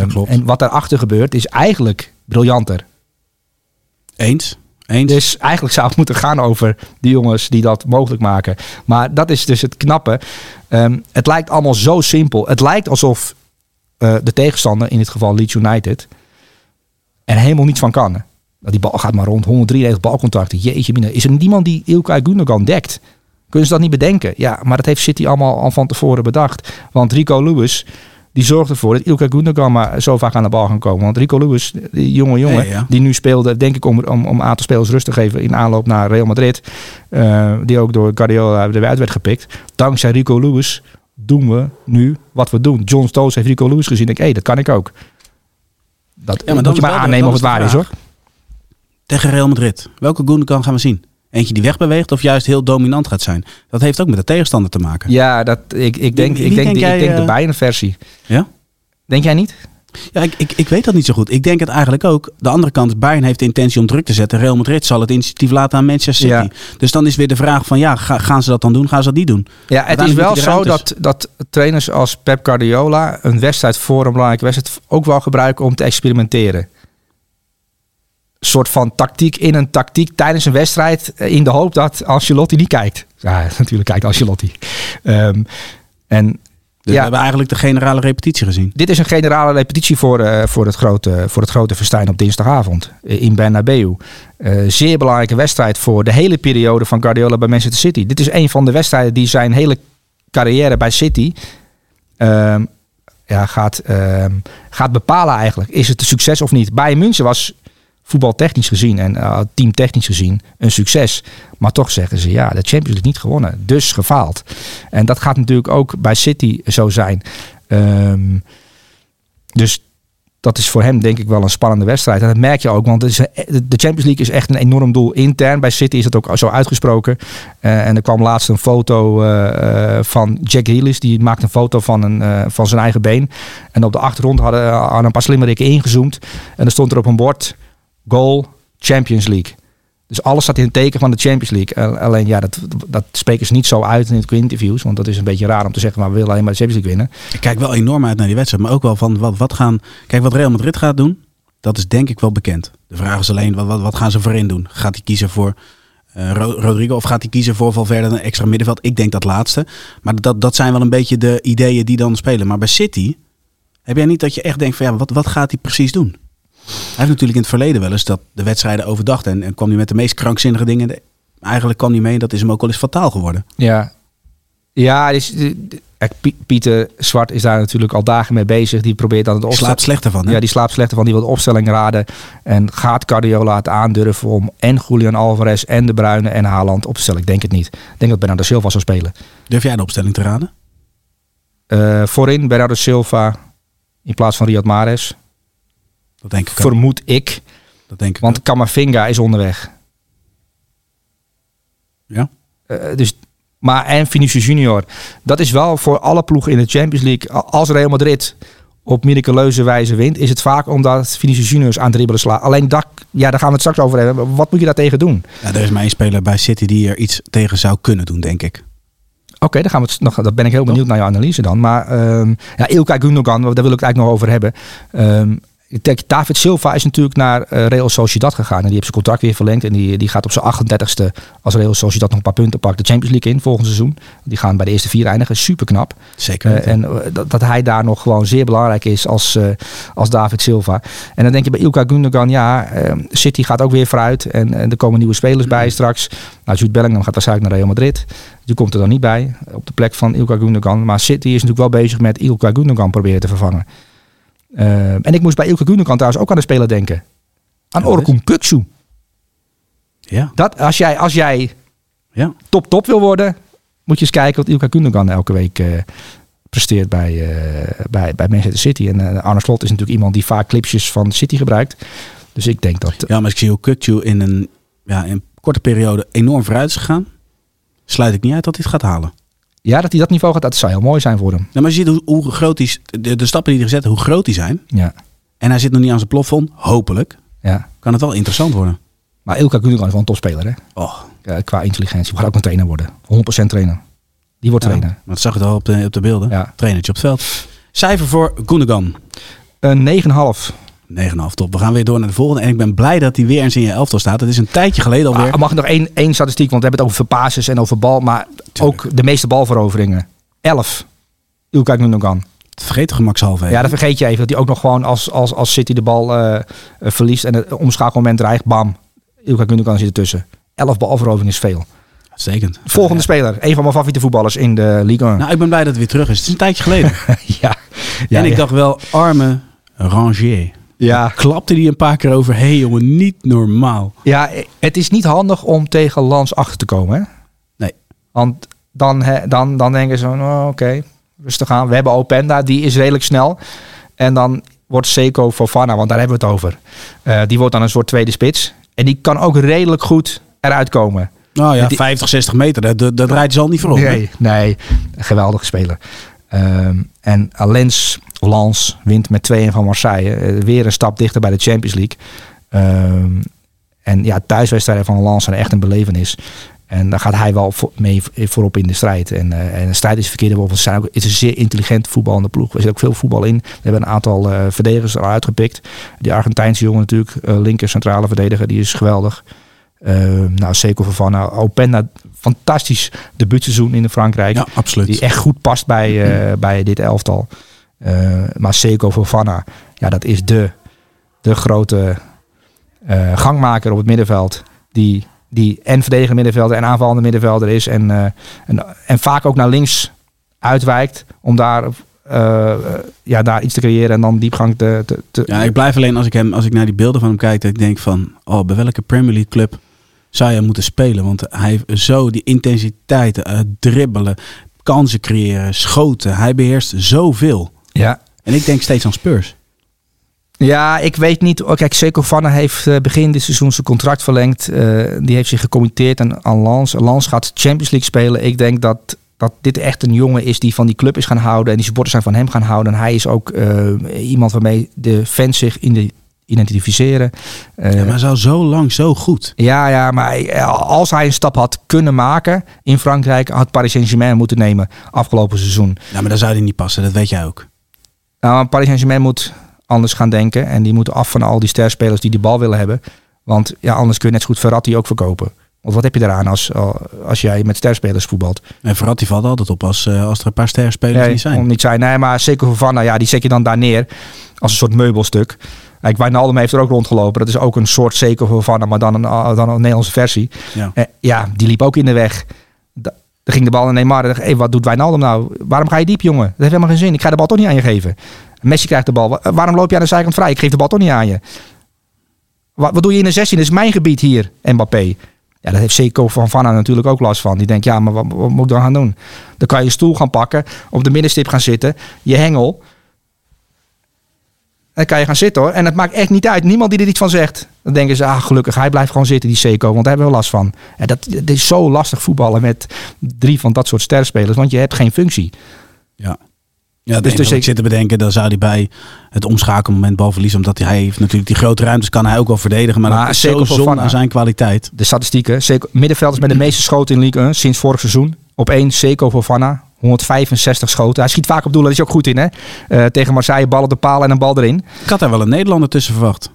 Klopt. En wat daarachter gebeurt, is eigenlijk briljanter. Eens. Dus eigenlijk zou het moeten gaan over die jongens die dat mogelijk maken. Maar dat is dus het knappe. Ehm, het lijkt allemaal zo simpel. Het lijkt alsof eh, de tegenstander, in dit geval Leeds United, er helemaal niets van kan. Die bal gaat maar rond, 193 balcontacten. Jeetje mina. Is er niemand die Ilkay Gundogan dekt? Kunnen ze dat niet bedenken? Ja, maar dat heeft City allemaal al van tevoren bedacht. Want Rico Lewis, die zorgt ervoor dat Ilkay Gundogan maar zo vaak aan de bal kan komen. Want Rico Lewis, die jonge jongen, Ja, ja. die nu speelde, denk ik om, om, om een aantal spelers rust te geven in aanloop naar Real Madrid. eh, die ook door Guardiola eruit werd gepikt. Dankzij Rico Lewis doen we nu wat we doen. John Stones heeft Rico Lewis gezien. Ik, hé, dat kan ik ook. Dat maar dan moet je maar de- aannemen of het waar is hoor. Tegen Real Madrid. Welke Gundogan gaan we zien? Eentje die wegbeweegt of juist heel dominant gaat zijn? Dat heeft ook met de tegenstander te maken. Ja, dat, ik, ik denk, Wie- ik denk, denk de, jij, ik denk de eh, Bayern versie. Ja? Denk jij niet? Ja, ik, ik, ik weet dat niet zo goed. Ik denk het eigenlijk ook. De andere kant, Bayern heeft de intentie om druk te zetten. Real Madrid zal het initiatief laten aan Manchester City. Ja. Dus dan is weer de vraag van, ja, ga- gaan ze dat dan doen? Gaan ze dat niet doen? Ja, het is wel zo dat, dat trainers als Pep Guardiola een wedstrijd voor een belangrijke wedstrijd ook wel gebruiken om te experimenteren. Soort van tactiek in een tactiek tijdens een wedstrijd eh, in de hoop dat Ancelotti niet kijkt. Ja, natuurlijk kijkt Ancelotti. Ehm, en Dus Ja. we hebben eigenlijk de generale repetitie gezien. dit is een generale repetitie voor, eh, voor, het, grote, voor het grote festijn op dinsdagavond eh, in Bernabeu. Zeer belangrijke wedstrijd voor de hele periode van Guardiola bij Manchester City. Dit is een van de wedstrijden die zijn hele carrière bij City ehm, ja, gaat, ehm, gaat bepalen eigenlijk. Is het een succes of niet? Bayern München was voetbaltechnisch gezien en eh, teamtechnisch gezien een succes. Maar toch zeggen ze ja, de Champions League niet gewonnen. Dus gefaald. En dat gaat natuurlijk ook bij City zo zijn. Ehm, dus dat is voor hem denk ik wel een spannende wedstrijd. En dat merk je ook, want een- de Champions League is echt een enorm doel intern. Bij City is dat ook zo uitgesproken. Eh, en er kwam laatst een foto eh, eh, van Jack Grealish. Die maakte een foto van, een, eh, van zijn eigen been. En op de achtergrond hadden, hadden een paar slimmerikken ingezoomd. En er stond er op een bord, goal, Champions League. Dus alles staat in het teken van de Champions League. Alleen ja, dat, dat spreken ze niet zo uit in de interviews. Want dat is een beetje raar om te zeggen, maar we willen alleen maar de Champions League winnen. Ik kijk wel enorm uit naar die wedstrijd. Maar ook wel van, wat, wat gaan... Kijk, wat Real Madrid gaat doen, dat is denk ik wel bekend. De vraag is alleen, wat, wat, gaan ze voorin doen? Gaat hij kiezen voor eh, Ro- Rodrigo of gaat hij kiezen voor Valverde een extra middenveld? Ik denk dat laatste. Maar dat, dat zijn wel een beetje de ideeën die dan spelen. Maar bij City heb jij niet dat je echt denkt van, ja, wat, wat gaat hij precies doen? Hij heeft natuurlijk in het verleden wel eens dat de wedstrijden overdacht. En, en kwam hij met de meest krankzinnige dingen. Eigenlijk kwam hij mee, dat is hem ook wel eens fataal geworden. Ja, ja dus, Pieter Zwart is daar natuurlijk al dagen mee bezig. Die probeert dan het opstellen. slaapt slechter van. Hè? Ja, die slaapt slechter van. Die wil de opstelling raden. En gaat Guardiola het aandurven om en Julian Alvarez en De Bruyne en Haaland op te stellen? Ik denk het niet. Ik denk dat Bernardo Silva zou spelen. Durf jij de opstelling te raden? Eh, voorin Bernardo Silva in plaats van Riyad Mahrez. Dat denk ik ook. Vermoed ik. Dat denk ik Want ook. Camavinga is onderweg. Ja. Eh, dus, maar en Vinicius Junior. Dat is wel voor alle ploegen in de Champions League. Als Real Madrid op miraculeuze wijze wint, is het vaak omdat Vinicius Junior aan dribbelen slaat. Alleen dat, ja, daar gaan we het straks over hebben. Wat moet je daar tegen doen? Ja, er is maar één speler bij City die er iets tegen zou kunnen doen, denk ik. Oké, dan gaan we het nog. Dat ben ik heel benieuwd naar jouw analyse dan. Maar ehm ja, Ilkay Gundogan, daar wil ik het eigenlijk nog over hebben. Ehm, kijk, David Silva is natuurlijk naar eh, Real Sociedad gegaan. En die heeft zijn contract weer verlengd. En die, die gaat op zijn 38ste, als Real Sociedad nog een paar punten pakt, de Champions League in volgend seizoen. Die gaan bij de eerste vier eindigen. Super knap. Zeker. Eh, en eh, dat, dat hij daar nog gewoon zeer belangrijk is als, als David Silva. En dan denk je bij Ilkay Gundogan, ja, eh, City gaat ook weer vooruit. En, en er komen nieuwe spelers bij straks. Nou, Jude Bellingham gaat waarschijnlijk naar Real Madrid. Die komt er dan niet bij op de plek van Ilkay Gundogan. Maar City is natuurlijk wel bezig met Ilkay Gundogan proberen te vervangen. Eh, en ik moest bij Ilkay Gundogan trouwens ook aan de speler denken. Aan? Orkun Kuksu. ja, Dat, als, jij, als jij ja. top-top wil worden, moet je eens kijken wat Ilkay Gundogan elke week eh, presteert bij, eh, bij, bij Manchester City. En eh, Arne Slot is natuurlijk iemand die vaak clipjes van City gebruikt. Dus ik denk dat... ja, maar ik zie hoe Kukcu in een, ja, in een korte periode enorm vooruit is gegaan. Sluit ik niet uit dat hij het gaat halen. Ja, dat hij dat niveau gaat, dat zou heel mooi zijn voor hem. Nou, maar je ziet hoe, hoe groot die, de, de stappen die hij gezet hoe groot die zijn. Ja, En hij zit nog niet aan zijn plafond. Hopelijk ja. kan het wel interessant worden. Maar Ilkay Gundogan is wel een topspeler, hè? Oh, Ja, qua intelligentie. Gaat ook een trainer worden. 100% trainer. Die wordt ja, trainer. dat zag je al op de, op de beelden. Ja. Trainertje op het veld. Cijfer voor Gundogan. Een 9,5. 9,5 top. We gaan weer door naar de volgende. En ik ben blij dat hij weer eens in je elftal staat. Het is een tijdje geleden alweer. Ah, mag ik nog één, één statistiek, want we hebben het over passes en over bal. Maar ook de meeste balveroveringen. 11. Ilkay Gundogan. Vergeet de gemakshalve. Ja, dat vergeet je even. Dat hij ook nog gewoon als, als, als City de bal eh, eh, verliest en het omschakelmoment dreigt, bam. Ilkay Gundogan zit ertussen. 11 balveroveringen is veel. Uitstekend. Volgende speler. Een van mijn favoriete voetballers in de Ligue 1. Nou, ik ben blij dat het weer terug is. Het is een tijdje geleden. ja. ja. en ik dacht wel, arme Rangier. Ja. Klapte die een paar keer over. Hé hey, jongen, niet normaal. ja, het is niet handig om tegen Lans achter te komen. Hè? Nee. Want dan, dan, dan denken ze, oh, oké, rustig aan. We hebben Openda, die is redelijk snel. En dan wordt Seco Fofana, want daar hebben we het over. Eh, die wordt dan een soort tweede spits. En die kan ook redelijk goed eruit komen. Nou ja, Die- 50, 60 meter. Dat, dat, rijdt ze al niet voor op. Nee, nee, geweldige speler. Ehm, en Lens, Lens wint met 2-1 van Marseille. Eh, weer een stap dichter bij de Champions League. Ehm, en ja, thuiswedstrijden van Lens zijn echt een belevenis. En daar gaat hij wel mee voorop in de strijd. En, uh, en de strijd is verkeerde woord. Het zijn ook, is een zeer intelligent voetballende ploeg. Er zit ook veel voetbal in. We hebben een aantal uh, verdedigers eruit gepikt. Die Argentijnse jongen natuurlijk, uh, linker centrale verdediger, die is geweldig. Uh, nou, Seco Fofana, Openda, fantastisch debuutseizoen in Frankrijk. Ja, absoluut. Die echt goed past bij, bij dit elftal. Uh, maar Seco Fofana, ja, dat is de, de grote gangmaker op het middenveld. Die, die en verdedigende middenvelder en aanvallende middenvelder is. En, en, en vaak ook naar links uitwijkt om daar ja, daar iets te creëren en dan diepgang te, te, Ja, ik blijf alleen als ik, hem, als ik naar die beelden van hem kijk, dat ik denk van, oh, bij welke Premier League club zou je moeten spelen? Want hij heeft zo die intensiteit, dribbelen, kansen creëren, schoten. Hij beheerst zoveel. Ja. En ik denk steeds aan Spurs. Ja, ik weet niet. Oh, kijk, Seco Vanna heeft uh, begin dit seizoen zijn contract verlengd. die heeft zich gecommitteerd aan, aan Lans. Lans gaat Champions League spelen. Ik denk dat dat dit echt een jongen is die van die club is gaan houden. En die supporters zijn van hem gaan houden. En hij is ook uh, iemand waarmee de fans zich in de identificeren. Uh, ja, maar zo zo lang zo goed. Ja, ja, maar als hij een stap had kunnen maken in Frankrijk, had Paris Saint-Germain moeten nemen afgelopen seizoen. Ja, maar dan zou hij niet passen, dat weet jij ook. Nou, Paris Saint-Germain moet anders gaan denken. En die moeten af van al die sterspelers die die bal willen hebben. Want ja, anders kun je net zo goed Verratti ook verkopen. Of wat heb je eraan als, als jij met sterspelers voetbalt? En Verratti valt altijd op als, als er een paar sterspelers nee, niet zijn. Om niet zijn. Nee, maar zeker voor Vanna, ja, die zet je dan daar neer als een soort meubelstuk. Kijk, Wijnaldum heeft er ook rondgelopen. Dat is ook een soort zeker voor Vanna, maar dan een, dan een Nederlandse versie. Ja. Eh, ja, die liep ook in de weg. Da er ging de bal naar Neymar. Hey, wat doet Wijnaldum nou? Waarom ga je diep, jongen? Dat heeft helemaal geen zin. Ik ga de bal toch niet aan je geven. Messi krijgt de bal. Waarom loop je aan de zijkant vrij? Ik geef de bal toch niet aan je. Wat, wat doe je in de 16? Dat is mijn gebied hier, Mbappé. Ja, dat heeft Seco van Vanna natuurlijk ook last van. Die denkt, ja, maar wat, wat, moet ik dan gaan doen? Dan kan je een stoel gaan pakken, op de middenstip gaan zitten, je hengel. En dan kan je gaan zitten hoor. En het maakt echt niet uit. Niemand die er iets van zegt. Dan denken ze, ah gelukkig, hij blijft gewoon zitten, die Seco. Want daar hebben we last van. En dat, dat is zo lastig voetballen met drie van dat soort sterspelers. Want je hebt geen functie. Ja. Ja, dus, dus ik zit te bedenken, dan zou hij bij het omschakelmoment bal verliezen. Omdat hij heeft natuurlijk die grote ruimtes, kan hij ook wel verdedigen. Maar, maar dat is zo zonde aan zijn kwaliteit. De statistieken. Middenvelders met de meeste schoten in League 1 sinds vorig seizoen. Op één Seco Fofana. 165 schoten. Hij schiet vaak op doel, daar is hij ook goed in. Hè? Uh, tegen Marseille, bal op de paal en een bal erin. Ik had daar wel een Nederlander tussen verwacht.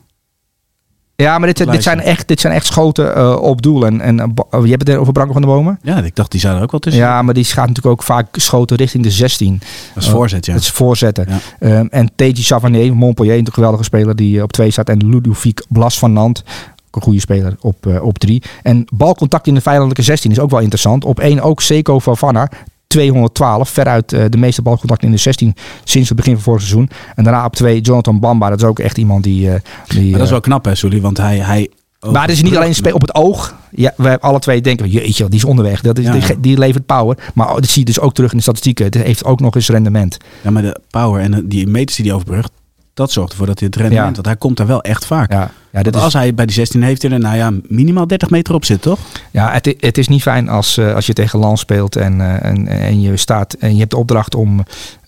Ja, maar dit, dit, zijn, echt, dit zijn echt schoten uh, op doel. En, en uh, je hebt het over Branko van de Bomen? Ja, ik dacht die zou er ook wel tussen. Ja, maar die gaat natuurlijk ook vaak schoten richting de 16. Dat is voorzet, ja. Dat is voorzetten. Ja. Um, en Teji Savanier, Montpellier, een geweldige speler die op 2 staat. En Ludovic Blas van Nant, een goede speler, op, uh, op 3. En balcontact in de vijandelijke 16 is ook wel interessant. Op 1 ook Seco Favana, 212. Veruit uh, de meeste balcontacten in de 16 sinds het begin van vorig seizoen. En daarna op 2 Jonathan Bamba. Dat is ook echt iemand die... Uh, die maar dat is wel knap hè, Sully. Want hij... hij maar het is niet alleen op het oog. Ja, we alle twee denken, jeetje, die is onderweg. Dat is, ja. die, die, levert power. Maar dat zie je dus ook terug in de statistieken. Het heeft ook nog eens rendement. Ja, maar de power en die meters die hij overbrugt, dat zorgt ervoor dat hij het rendement... Ja. Want hij komt daar wel echt vaak. Ja. Ja, dit is... Als hij bij die 16 heeft, er nou ja, minimaal 30 meter op zit, toch? Ja, het, het is niet fijn als, uh, als je tegen Lans speelt en, uh, en, en je staat en je hebt de opdracht om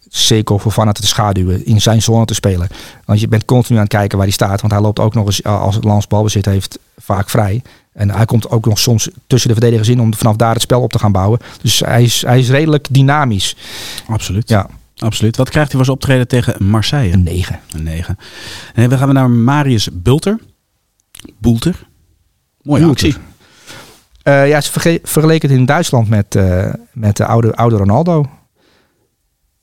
Seco voor Vanat te schaduwen, in zijn zone te spelen. Want je bent continu aan het kijken waar hij staat, want hij loopt ook nog eens, als Lans balbezit heeft, vaak vrij. En hij komt ook nog soms tussen de verdedigers in om vanaf daar het spel op te gaan bouwen. Dus hij is, hij is redelijk dynamisch. Absoluut. Ja. Absoluut. Wat krijgt hij voor zijn optreden tegen Marseille? Een 9. Een 9. En dan gaan we naar Marius Bulter. Boelter. Mooie actie. Uh, ja, ze vergeleken het in Duitsland met, uh, met de oude, oude Ronaldo.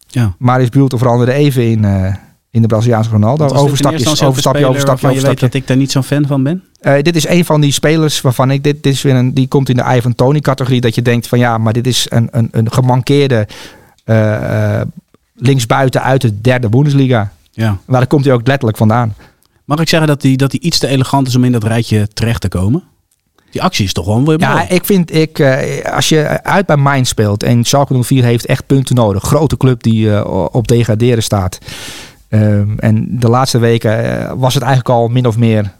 Ja. Marius Bulter veranderde even in, uh, in de Braziliaanse Ronaldo. Overstapjes, overstapje, overstapje, Je weet dat ik daar niet zo'n fan van ben? dit is een van die spelers waarvan ik... Dit, dit is weer een, die komt in de Ivan Tony categorie. Dat je denkt van ja, maar dit is een, een, een gemankeerde linksbuiten uit de derde Bundesliga. Ja. Maar daar komt hij ook letterlijk vandaan. Mag ik zeggen dat hij, dat hij iets te elegant is om in dat rijtje terecht te komen? Die actie is toch gewoon weer Ja, ik vind, ik, uh, als je uit bij Mainz speelt en Schalke 04 heeft echt punten nodig. Grote club die uh, op degraderen staat. Um, en de laatste weken uh, was het eigenlijk al min of meer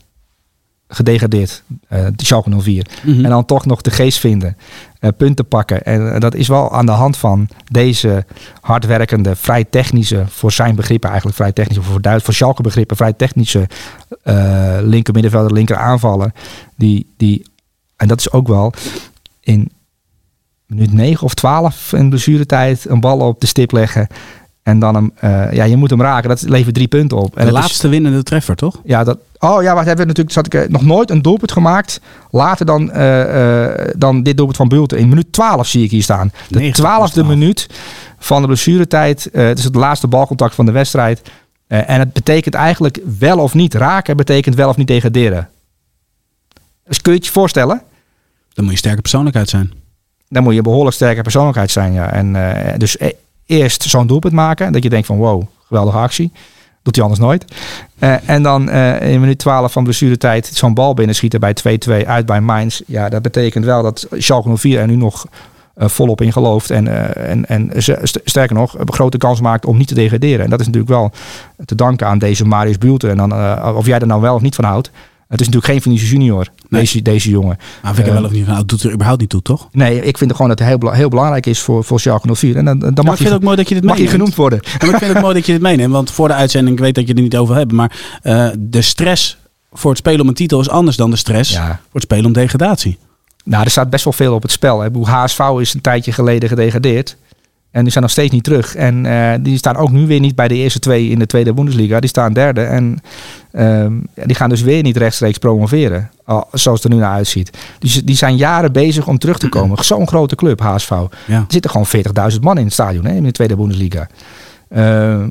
gedegradeerd, eh de Schalke 04. Mhm. En dan toch nog de geest vinden, eh, punten pakken. En eh, dat is wel aan de hand van deze hardwerkende, vrij technische, voor zijn begrippen eigenlijk vrij technische, voor, Duits, voor Schalke begrippen vrij technische linker middenvelder, linker aanvaller. Die, die, en dat is ook wel in minuut 9 of 12 in blessuretijd een bal op de stip leggen. En dan hem, ja, je moet hem raken. Dat levert drie punten op. En de het is- laatste winnende treffer, toch? ja, dat. Oh ja, wat hebben we natuurlijk. Zat ik eh, nog nooit een doelpunt gemaakt. Later dan, eh, eh, dan dit doelpunt van Bulten. In minuut 12 zie ik hier staan. De 90 twaalfde plus 12. minuut van de blessuretijd. Eh het is het laatste balcontact van de wedstrijd. En het betekent eigenlijk wel of niet raken. Betekent wel of niet degraderen. Dus kun je het je voorstellen? Dan moet je sterke persoonlijkheid zijn. Dan moet je behoorlijk sterke persoonlijkheid zijn. Ja. En, dus eerst zo'n doelpunt maken. Dat je denkt van wow, geweldige actie. Doet hij anders nooit. Eh, en dan eh, in minuut 12 van blessuretijd zo'n bal binnenschieten bij 2-2 uit bij Mainz. Ja, dat betekent wel dat Schalke 04 er nu nog eh, volop in gelooft. En, en, en sterker nog, een grote kans maakt om niet te degraderen. En dat is natuurlijk wel te danken aan deze Marius Bulte. En dan, of jij er nou wel of niet van houdt. Het is natuurlijk geen Vinicius Junior, Nee. deze, deze jongen. Maar vind ik Eh, wel of niet van. nou, Het doet er überhaupt niet toe, toch? Nee, ik vind gewoon dat het heel, bela- heel belangrijk is voor, voor Schalke 04. En dan, dan mag, ik vind je, het ook mooi dat je dit mag je genoemd worden. Ik vind het mooi dat je dit meeneemt. Want voor de uitzending, ik weet dat je er niet over hebt. Maar eh, de stress voor het spelen om een titel is anders dan de stress Ja. voor het spelen om degradatie. Nou, er staat best wel veel op het spel. Hè. Hoe HSV is een tijdje geleden gedegradeerd. En die zijn nog steeds niet terug. En eh, die staan ook nu weer niet bij de eerste twee in de tweede Bundesliga. Die staan derde. En ehm, die gaan dus weer niet rechtstreeks promoveren. Al, zoals het er nu naar uitziet. Dus die zijn jaren bezig om terug te komen. Zo'n grote club, HSV. Er zitten gewoon 40.000 man in het stadion hè, in de tweede Bundesliga. Ehm,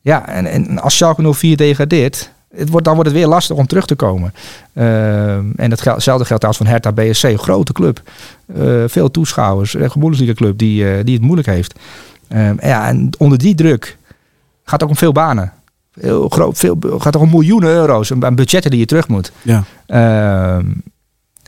ja, en, en als Schalke 04 degradeert, het wordt, dan wordt het weer lastig om terug te komen. Ehm, en hetzelfde geldt als van Hertha BSC, een grote club. Eh, veel toeschouwers, een club die, eh, die het moeilijk heeft. Ehm, ja, en onder die druk gaat ook om veel banen. Heel groot, veel, gaat ook om miljoenen euro's aan budgetten die je terug moet. Ja. Ehm,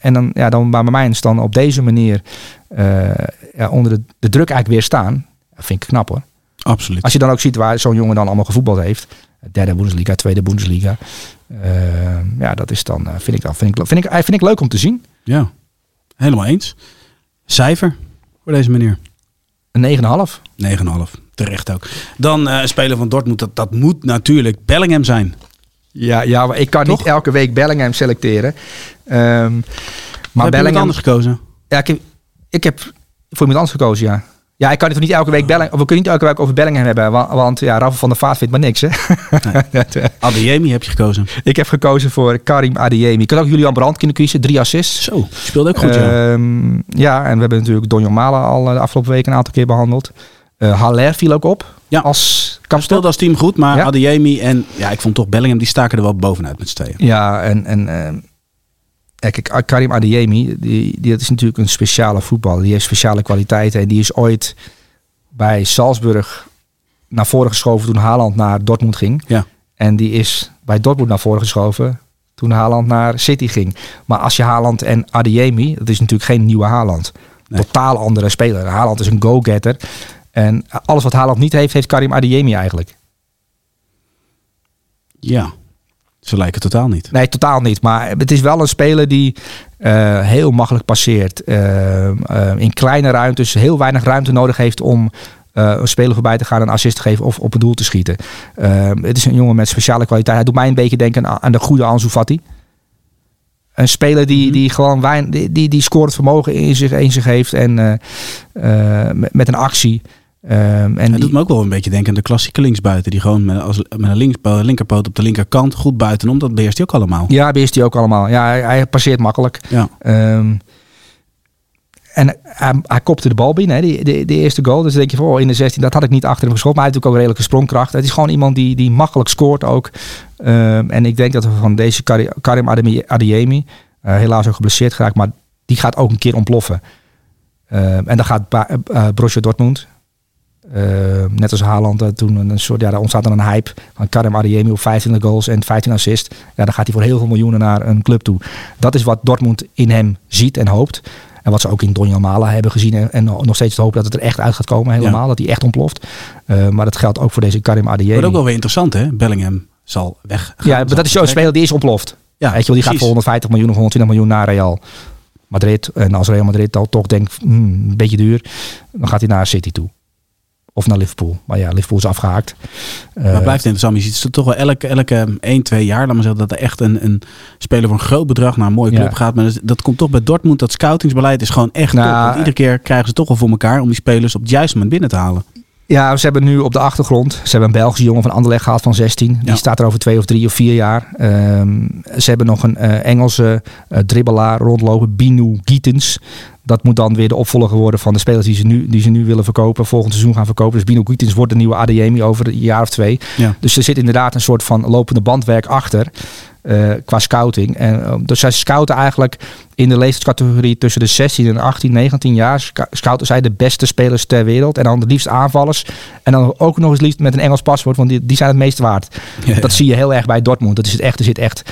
en dan, ja, dan bij mij is dan op deze manier eh, ja, onder de, de druk eigenlijk weer staan. Dat vind ik knap hoor. Absoluut. Als je dan ook ziet waar zo'n jongen dan allemaal gevoetbald heeft. Derde Bundesliga, tweede Bundesliga. Ehm, ja, dat is dan, eh, vind ik dan, vind ik, vind ik, vind ik leuk om te zien. Ja, helemaal eens. Cijfer voor deze meneer. Een 9,5. 9,5. Terecht ook. Dan eh speler van Dortmund, dat, dat moet natuurlijk Bellingham zijn. Ja, ja, maar ik kan Toch? niet elke week Bellingham selecteren. Ehm, maar Bellingham, anders gekozen? ja, ik, heb, ik heb voor iemand anders gekozen, ja. Ja, ik kan het niet elke week Bellingham, of we kunnen niet elke week over Bellingham hebben, want, want ja, Rafa van der Vaart vindt maar niks, hè. Dat, eh, Adeyemi heb je gekozen. ik heb gekozen voor Karim Adeyemi. Ik had ook Julian Brandt kunnen kiezen, drie assists. Zo, speelde ook goed, ja. Ehm, ja, en we hebben natuurlijk Donjon Malen al eh, de afgelopen week een aantal keer behandeld. Eh Haller viel ook op Ja. als Speelde als team goed, maar Ja. Adeyemi en ja, ik vond toch Bellingham, die staken er wel bovenuit met z'n tweeën. Ja, en, en kijk, Karim Adeyemi, die, die, dat is natuurlijk een speciale voetballer. Die heeft speciale kwaliteiten en die is ooit bij Salzburg naar voren geschoven toen Haaland naar Dortmund ging. Ja. En die is bij Dortmund naar voren geschoven toen Haaland naar City ging. Maar als je Haaland en Adeyemi, dat is natuurlijk geen nieuwe Haaland. Nee. Totaal andere speler. Haaland is een go-getter. En alles wat Haaland niet heeft, heeft Karim Adeyemi eigenlijk. Ja, ze lijken totaal niet. Nee, totaal niet. Maar het is wel een speler die eh, heel makkelijk passeert. eh, eh, in kleine ruimtes heel weinig ruimte nodig heeft om een speler voorbij te gaan, een assist te geven of op een doel te schieten. Het is een jongen met speciale kwaliteit. Hij doet mij een beetje denken aan, aan de goede Ansu Fati. Een speler die, Mhm. die gewoon wijn, die, die, die scorend vermogen in zich, in zich heeft en met, met een actie. Eh, en die- doet me ook wel een beetje denken aan de klassieke linksbuiten. Die gewoon met, als, met een links, linkerpoot op de linkerkant goed buitenom. Dat beheerst hij ook allemaal. ja, beheerst hij ook allemaal. Ja, hij, hij passeert makkelijk. Ja. Ehm, en hij, hij kopte de bal binnen, hè, die, de, de eerste goal. Dus dan denk je van, oh, in de 16, dat had ik niet achter hem geschoten. Maar hij heeft ook redelijke sprongkracht. Het is gewoon iemand die, die makkelijk scoort ook. Ehm, en ik denk dat we van deze Kari- Karim Ademi- Adeyemi, eh, helaas ook geblesseerd geraakt, maar die gaat ook een keer ontploffen. En dan gaat Ba- eh, Borussia Dortmund, ehm, net als Haaland, eh, toen een soort, ja, daar ontstaat dan een hype van Karim Adeyemi op 25 goals en 15 assists. Ja, dan gaat hij voor heel veel miljoenen naar een club toe. Dat is wat Dortmund in hem ziet en hoopt. En wat ze ook in Donjan Mala hebben gezien. En, en nog steeds het hopen dat het er echt uit gaat komen helemaal. Dat hij echt ontploft. Eh, maar dat geldt ook voor deze Karim Adeyemi. Wordt ook wel weer interessant, hè? Bellingham zal weg. ja, maar dat is zo'n speler die is ontploft. Weet je wel, die gaat voor 150 miljoen of 120 miljoen naar Real Madrid. En als Real Madrid al toch denkt, hmm, een beetje duur, dan gaat hij naar City toe. Of naar Liverpool. Maar ja, Liverpool is afgehaakt. Maar Eh, het blijft interessant. Je ziet het toch wel elke, elke 1, 2 jaar, laat maar zeggen, dat er echt een, een speler voor een groot bedrag naar een mooie club Ja. gaat. Maar dat, dat komt toch bij Dortmund. Dat scoutingsbeleid is gewoon echt Nou, top. Want iedere keer krijgen ze toch wel voor elkaar om die spelers op het juiste moment binnen te halen. Ja, ze hebben nu op de achtergrond. Ze hebben een Belgische jongen van Anderlecht gehaald van 16. Die Ja. staat er over twee of drie of vier jaar. Ehm, ze hebben nog een eh, Engelse eh, dribbelaar rondlopen, Binu Gietens. Dat moet dan weer de opvolger worden van de spelers die ze nu, die ze nu willen verkopen. Volgend seizoen gaan verkopen. Dus Binu Gietens wordt de nieuwe Adeyemi over een jaar of twee. Ja. Dus er zit inderdaad een soort van lopende bandwerk achter. eh, qua scouting. En, eh, dus zij scouten eigenlijk in de leeftijdscategorie tussen de 16 en 18, 19 jaar. sc- Scouten zij de beste spelers ter wereld. En dan het liefst aanvallers. En dan ook nog eens liefst met een Engels paswoord. Want die, die zijn het meest waard. Ja, Dat zie je heel erg bij Dortmund. Dat is het echt, er zit echt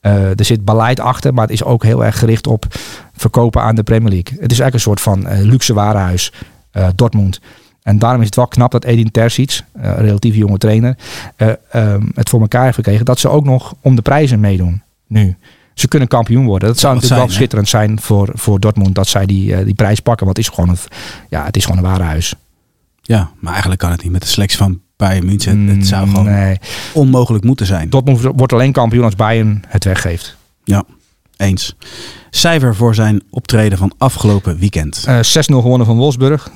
eh, er zit beleid achter. Maar het is ook heel erg gericht op verkopen aan de Premier League. Het is eigenlijk een soort van eh, luxe warenhuis. eh, Dortmund. En daarom is het wel knap dat Edin Terzic, eh, een relatief jonge trainer, eh, ehm, het voor elkaar heeft gekregen dat ze ook nog om de prijzen meedoen nu. Ze kunnen kampioen worden. Dat zou natuurlijk wel zijn, schitterend zijn voor, voor Dortmund dat zij die, die prijs pakken. Want het is gewoon een, ja, het is gewoon een warenhuis. Ja, maar eigenlijk kan het niet met de selectie van Bayern München. Het zou gewoon Mm, Nee. onmogelijk moeten zijn. Dortmund wordt alleen kampioen als Bayern het weggeeft. Ja, eens. Cijfer voor zijn optreden van afgelopen weekend. Eh 6-0 gewonnen van Wolfsburg.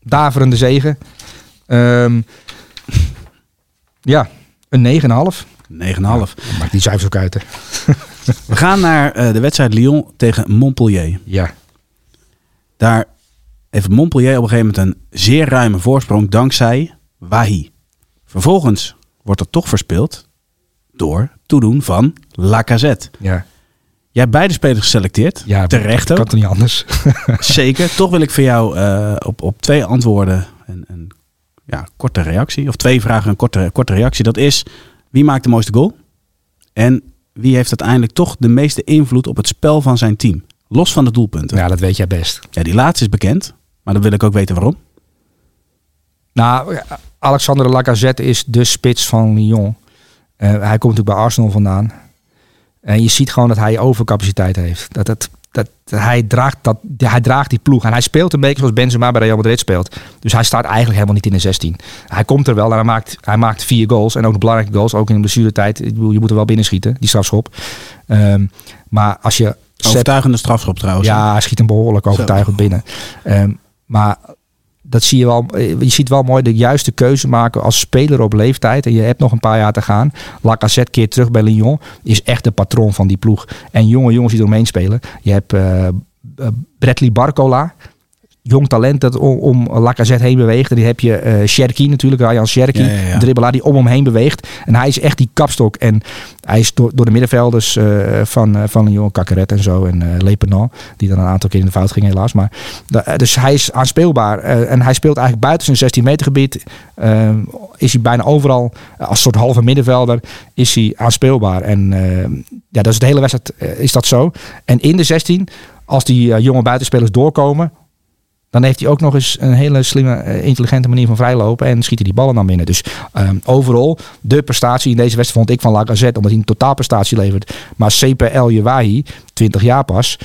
Daverende zegen. Ehm, ja, een 9,5. 9,5. Maakt die cijfers ook uit. Hè? We gaan naar eh, de wedstrijd Lyon tegen Montpellier. Ja. Daar heeft Montpellier op een gegeven moment een zeer ruime voorsprong dankzij Wahi. Vervolgens wordt er toch verspeeld door toedoen van Lacazette. Ja. Jij hebt beide spelers geselecteerd. ja Terecht Kan ook. toch niet anders? Zeker. Toch wil ik voor jou eh, op, op twee antwoorden een, een ja, korte reactie. Of twee vragen een korte, korte reactie. Dat is, wie maakt de mooiste goal? En wie heeft uiteindelijk toch de meeste invloed op het spel van zijn team? Los van de doelpunten. Ja, ja, dat weet jij best. die laatste is bekend. Maar dan wil ik ook weten waarom. Nou, Alexander Lacazette is de spits van Lyon. Eh, hij komt natuurlijk bij Arsenal vandaan. En je ziet gewoon dat hij overcapaciteit heeft. Dat, dat, dat, hij, draagt dat, hij draagt die ploeg. En hij speelt een beetje zoals Benzema bij Real Madrid speelt. Dus hij staat eigenlijk helemaal niet in de 16. Hij komt er wel en hij maakt, hij maakt vier goals. En ook de belangrijke goals, ook in de blessuretijd. Ik bedoel, je moet er wel binnen schieten, die strafschop. Ehm, maar als je... Overtuigende strafschop trouwens. ja, hij schiet hem behoorlijk overtuigend binnen. Ehm, maar dat zie je wel. eh, Je ziet wel mooi de juiste keuze maken als speler op leeftijd. En je hebt nog een paar jaar te gaan. Lacazette keert terug bij Lyon. Is echt de patroon van die ploeg. En jonge jongens die eromheen spelen. Je hebt eh, Bradley Barcola. Jong talent dat om, om Lacazette heen beweegt. En die heb je eh Cherki natuurlijk, Ryan Cherki. Ja, ja, ja. Een dribbelaar die om hem heen beweegt. En hij is echt die kapstok. En hij is door, door de middenvelders eh, van, eh, van Lyon, Kakeret en zo. En Lepenant, die dan een aantal keer in de fout ging helaas. Maar, dus hij is aanspeelbaar. En hij speelt eigenlijk buiten zijn 16 meter gebied. is hij bijna overal als soort halve middenvelder is hij aanspeelbaar. En ja, dat is de hele wedstrijd is dat zo. En in de 16, als die jonge buitenspelers doorkomen, dan heeft hij ook nog eens een hele slimme, eh, intelligente manier van vrijlopen. En schiet hij die ballen dan binnen. Dus ehm, overal, de prestatie in deze wedstrijd vond ik van Lacazette. Omdat hij een totaalprestatie levert. Maar CPL Jewahi, 20 jaar pas.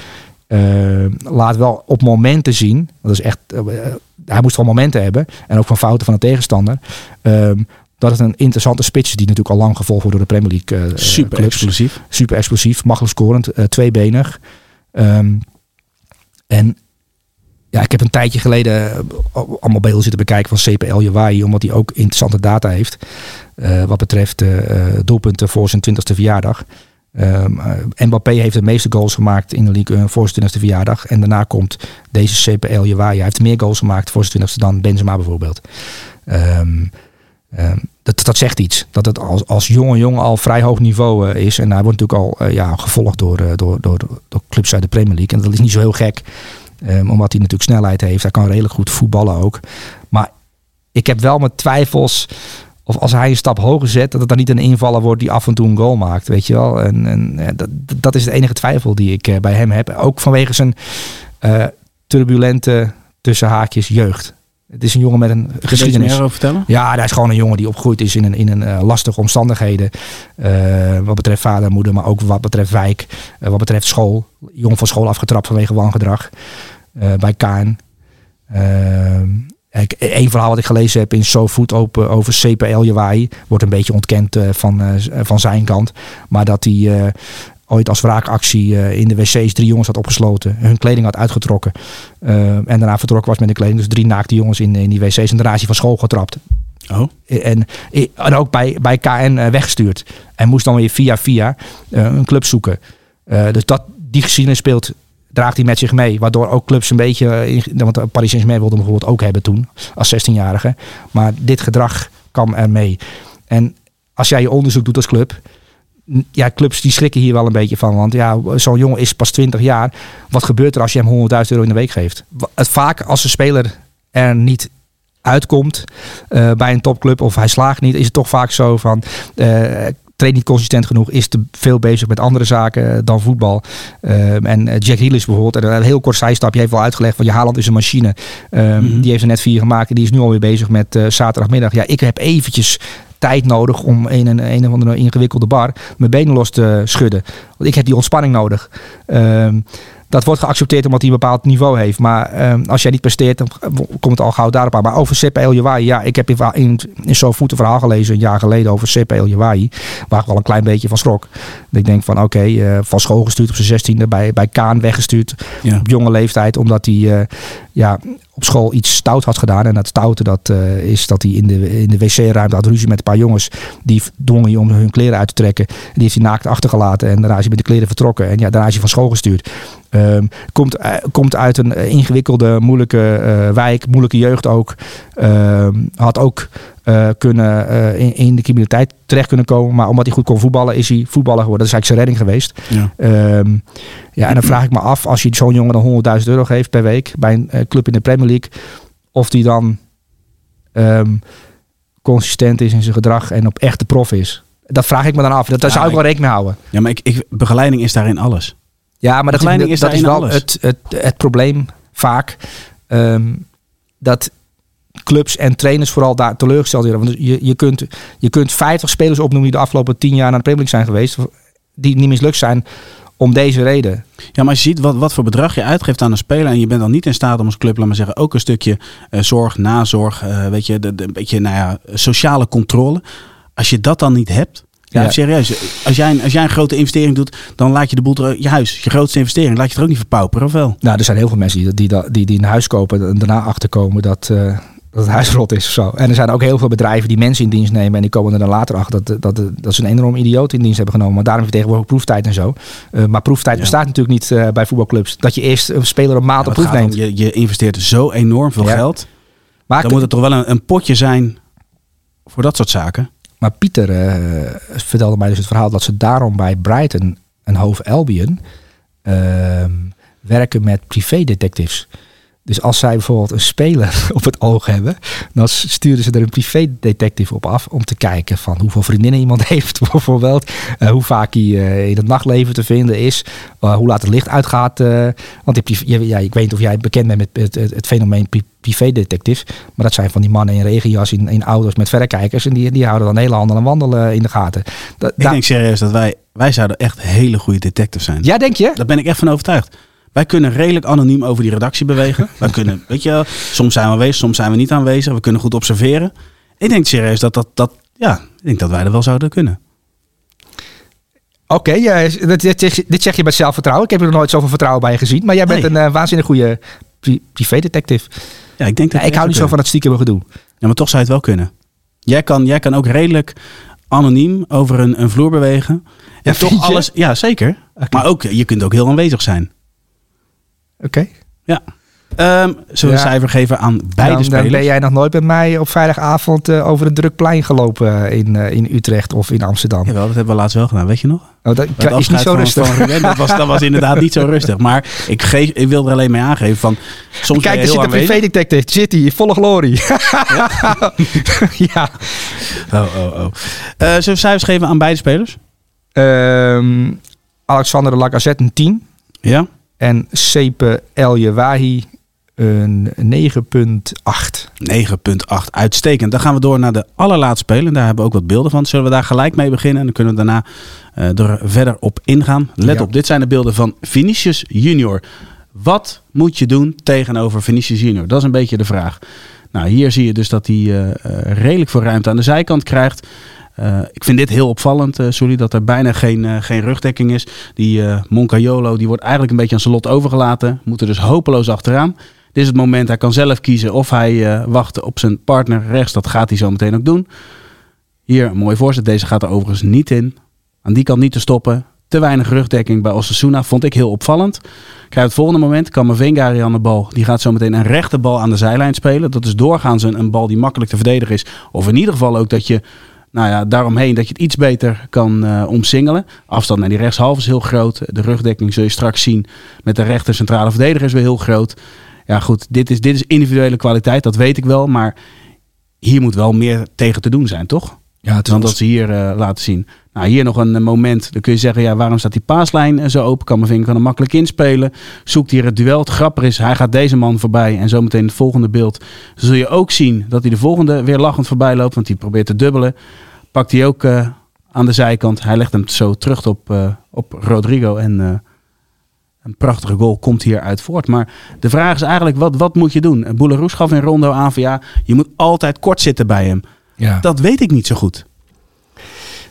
eh, laat wel op momenten zien. Dat is echt, eh, eh, hij moest wel momenten hebben. En ook van fouten van de tegenstander. ehm, dat het een interessante spits is. Die natuurlijk al lang gevolgd wordt door de Premier League Super clubs explosief. super explosief, makkelijk scorend, tweebenig. Ehm, en ja, ik heb een tijdje geleden eh, allemaal beelden zitten bekijken van CPL Jawai, omdat hij ook interessante data heeft. eh, wat betreft eh, doelpunten voor zijn 20ste verjaardag. Eh, Mbappé heeft de meeste goals gemaakt in de league voor zijn 20ste verjaardag. En daarna komt deze CPL Jawai. Hij heeft meer goals gemaakt voor zijn 20ste dan Benzema bijvoorbeeld. Ehm, ehm, dat, dat zegt iets. Dat het als, als jonge jongen al vrij hoog niveau is. En hij wordt natuurlijk al ja, gevolgd door, door, door, door clubs uit de Premier League. En dat is niet zo heel gek. Ehm, omdat hij natuurlijk snelheid heeft. Hij kan redelijk goed voetballen ook. Maar ik heb wel mijn twijfels. Of als hij een stap hoger zet, dat het dan niet een invaller wordt die af en toe een goal maakt. Weet je wel? En, en dat, dat is de enige twijfel die ik eh, bij hem heb. Ook vanwege zijn eh, turbulente tussen haakjes jeugd. Het is een jongen met een Kun je er geschiedenis. meer over vertellen? Ja, hij is gewoon een jongen die opgegroeid is in een, in een eh, lastige omstandigheden. Wat betreft vader en moeder, maar ook wat betreft wijk. wat betreft school. Jong van school afgetrapt vanwege wangedrag. Eh bij Kaan. Eén verhaal wat ik gelezen heb in SoFood over, over CPL Jawai. Wordt een beetje ontkend eh, van, eh, van zijn kant. Maar dat hij eh, ooit als wraakactie eh, in de wc's drie jongens had opgesloten. Hun kleding had uitgetrokken. eh, en daarna vertrokken was met de kleding. Dus drie naakte jongens in, in die wc's. En daarna is hij van school getrapt. Oh, En, en ook bij, bij KN eh, weggestuurd. En moest dan weer via via eh, een club zoeken. Eh, dus dat, die geschiedenis speelt, draagt hij met zich mee. Waardoor ook clubs een beetje... eh, Want eh, Paris Saint-Germain wilde hem bijvoorbeeld ook hebben toen. Als 16-jarige. Maar dit gedrag kwam er mee. En als jij je onderzoek doet als club... Ja, clubs die schrikken hier wel een beetje van. Want ja, zo'n jongen is pas 20 jaar. Wat gebeurt er als je hem 100.000 euro in de week geeft? Vaak als een speler er niet uitkomt eh, bij een topclub of hij slaagt niet, is het toch vaak zo van traint niet consistent genoeg, is te veel bezig met andere zaken eh, dan voetbal. Eh, en eh, Jack Grealish bijvoorbeeld, en een heel kort zijstapje, heeft wel uitgelegd van je Haaland is een machine. Eh, Mhm. Die heeft er net vier gemaakt en die is nu alweer bezig met eh, zaterdagmiddag. Ja, ik heb eventjes tijd nodig om in een, een of andere ingewikkelde bar mijn benen los te schudden. Want ik heb die ontspanning nodig. Ehm, dat wordt geaccepteerd omdat hij een bepaald niveau heeft. Maar ehm, als jij niet presteert, dan komt het al gauw daarop aan. Maar over Sepp El Jawai, ja, ik heb in, in, in zo'n voet een verhaal gelezen een jaar geleden over Sepp El Jawai. Waar ik wel een klein beetje van schrok. Dat ik denk van oké, eh, van school gestuurd op zijn zestiende, bij, bij Kaan weggestuurd ja. op jonge leeftijd. Omdat hij eh, ja, op school iets stout had gedaan. En dat stoute dat, eh, is dat hij in de, in de wc-ruimte had ruzie met een paar jongens. Die dwongen je om hun kleren uit te trekken. Die heeft hij naakt achtergelaten. En daarna is hij met de kleren vertrokken. En ja, daarna is hij van school gestuurd. Ehm, komt, eh, komt uit een ingewikkelde, moeilijke eh, wijk. Moeilijke jeugd ook. Ehm, had ook eh, kunnen, eh, in, in de criminaliteit terecht kunnen komen. Maar omdat hij goed kon voetballen, is hij voetballer geworden. Dat is eigenlijk zijn redding geweest. ja. Ehm, ja, en dan vraag ik me af, als je zo'n jongen dan 100.000 euro geeft per week bij een eh, club in de Premier League, of die dan ehm, consistent is in zijn gedrag en op echte prof is. Dat vraag ik me dan af. Dat, daar Ja, zou ik wel rekening mee houden. ja maar ik, ik, begeleiding is daarin alles. Ja, maar dat, Begeleiding is, is dat is daarin wel alles. het, het, het probleem vaak. ehm, dat clubs en trainers vooral daar teleurgesteld worden. Want je, je, kunt, je kunt 50 spelers opnoemen die de afgelopen 10 jaar naar de Premier League zijn geweest. Die niet mislukt zijn om deze reden. Ja, maar als je ziet wat, wat voor bedrag je uitgeeft aan een speler en je bent dan niet in staat om als club, laat maar zeggen, ook een stukje eh, zorg, nazorg, eh, weet je, de, de, een beetje nou ja, sociale controle. Als je dat dan niet hebt, ja, Ja. serieus, als jij, een- als jij een grote investering doet, dan laat je de boel, er, je huis, je grootste investering, laat je het er ook niet verpauperen, of wel? Nou, er zijn heel veel mensen die, die, die, die een huis kopen en daarna achterkomen dat, eh, dat het huis rot is of zo. En er zijn ook heel veel bedrijven die mensen in dienst nemen en die komen er dan later achter dat, dat, dat ze een enorm idioot in dienst hebben genomen. Maar daarom heb je tegenwoordig proeftijd en zo. Eh, maar proeftijd Ja. bestaat natuurlijk niet eh, bij voetbalclubs. Dat je eerst een speler een maand Ja, op proef om, neemt. je, je investeert zo enorm veel Ja. geld, Maar, dan moet het toch wel een, een potje zijn voor dat soort zaken. maar Pieter eh, vertelde mij dus het verhaal dat ze daarom bij Brighton en Hove Albion ehm, werken met privédetectives. Dus als zij bijvoorbeeld een speler op het oog hebben, dan sturen ze er een privédetective op af om te kijken van hoeveel vriendinnen iemand heeft, bijvoorbeeld, eh, hoe vaak hij eh, in het nachtleven te vinden is, eh, hoe laat het licht uitgaat. want ja, ik weet niet of jij bekend bent met het, het, het fenomeen pri- privédetective, maar dat zijn van die mannen in regenjas in, in auto's met verrekijkers en die, die houden dan hele handel en wandelen in de gaten. Da- Ik denk serieus dat wij, wij zouden echt hele goede detectives zijn. ja, denk je? Daar ben ik echt van overtuigd. Wij kunnen redelijk anoniem over die redactie bewegen. Wij kunnen, weet je, soms zijn we aanwezig, soms zijn we niet aanwezig. We kunnen goed observeren. Ik denk serieus dat dat, dat ja, ik denk dat wij dat wel zouden kunnen. Oké, ja, dit, dit, dit- dit zeg je met zelfvertrouwen. Ik heb er nog nooit zoveel vertrouwen bij je gezien. Maar jij bent Nee. een eh, waanzinnig goede pri privédetective. Ja, ik denk dat Ja, ik hou niet zo van het stiekem gedoe. Ja, maar toch zou je het wel kunnen. Jij kan, jij kan ook redelijk anoniem over een, een vloer bewegen. En Ja, toch alles. Ja, zeker. Maar ook, je kunt ook heel aanwezig zijn. Oké. Ja. Ehm, zullen we Ja. een cijfer geven aan beide Dan, dan spelers? ben jij nog nooit met mij op vrijdagavond eh, over een druk plein gelopen in, eh, in Utrecht of in Amsterdam. Jawel, dat hebben we laatst wel gedaan, weet je nog? Oh, dat Het is niet zo van- rustig. van Ruben, dat, was, dat was inderdaad niet zo rustig. Maar ik, geef, ik wil er alleen mee aangeven van... Soms Kijk, er zit een privédetective. Zit hij in volle glorie. ja. Oh, oh, oh. Eh, zullen we cijfers geven aan beide spelers? Ehm, Alexander de Lacazette een 10. Ja? En Sepe El Jewahi een 9,8. 9,8. Uitstekend. Dan gaan we door naar de allerlaatste spelen. Daar hebben we ook wat beelden van. Zullen we daar gelijk mee beginnen? En dan kunnen we daarna eh, er verder op ingaan. Let Ja. op, dit zijn de beelden van Vinicius Junior. Wat moet je doen tegenover Vinicius Junior? Dat is een beetje de vraag. Nou, hier zie je dus dat hij eh, eh, redelijk veel ruimte aan de zijkant krijgt. Eh, ik vind dit heel opvallend, eh sorry, dat er bijna geen, eh, geen rugdekking is. Die Moncaiolo die wordt eigenlijk een beetje aan zijn lot overgelaten. Moet er dus hopeloos achteraan. Dit is het moment, hij kan zelf kiezen of hij wacht op zijn partner rechts. Dat gaat hij zo meteen ook doen. Hier een mooie voorzet. Deze gaat er overigens niet in. Aan die kant niet te stoppen. Te weinig rugdekking bij Osasuna vond ik heel opvallend. Krijg het volgende moment. Kamavinga hier aan de bal. Die gaat zo meteen een rechte bal aan de zijlijn spelen. Dat is doorgaans een, een bal die makkelijk te verdedigen is. Of in ieder geval ook dat je nou ja, daaromheen dat je het iets beter kan eh, omsingelen. Afstand naar die rechtshalve is heel groot. De rugdekking zul je straks zien met de rechter centrale verdediger is weer heel groot. Ja goed, dit is, dit is individuele kwaliteit, dat weet ik wel. Maar hier moet wel meer tegen te doen zijn, toch? Ja, Dan dat ze hier eh, laten zien. Nou, hier nog een eh, moment. Dan kun je zeggen, ja, waarom staat die paaslijn eh, zo open? Kan mijn vinger kan hem makkelijk inspelen. Zoekt hier het duel. Het grappige is, hij gaat deze man voorbij. En zometeen het volgende beeld. Zul je ook zien dat hij de volgende weer lachend voorbij loopt. Want hij probeert te dubbelen. Pakt hij ook aan de zijkant. Hij legt hem zo terug op, op Rodrigo. En een prachtige goal komt hieruit voort. Maar de vraag is eigenlijk, wat, wat moet je doen? Boularoes gaf in Rondo aan van ja, je moet altijd kort zitten bij hem. Ja. Dat weet ik niet zo goed.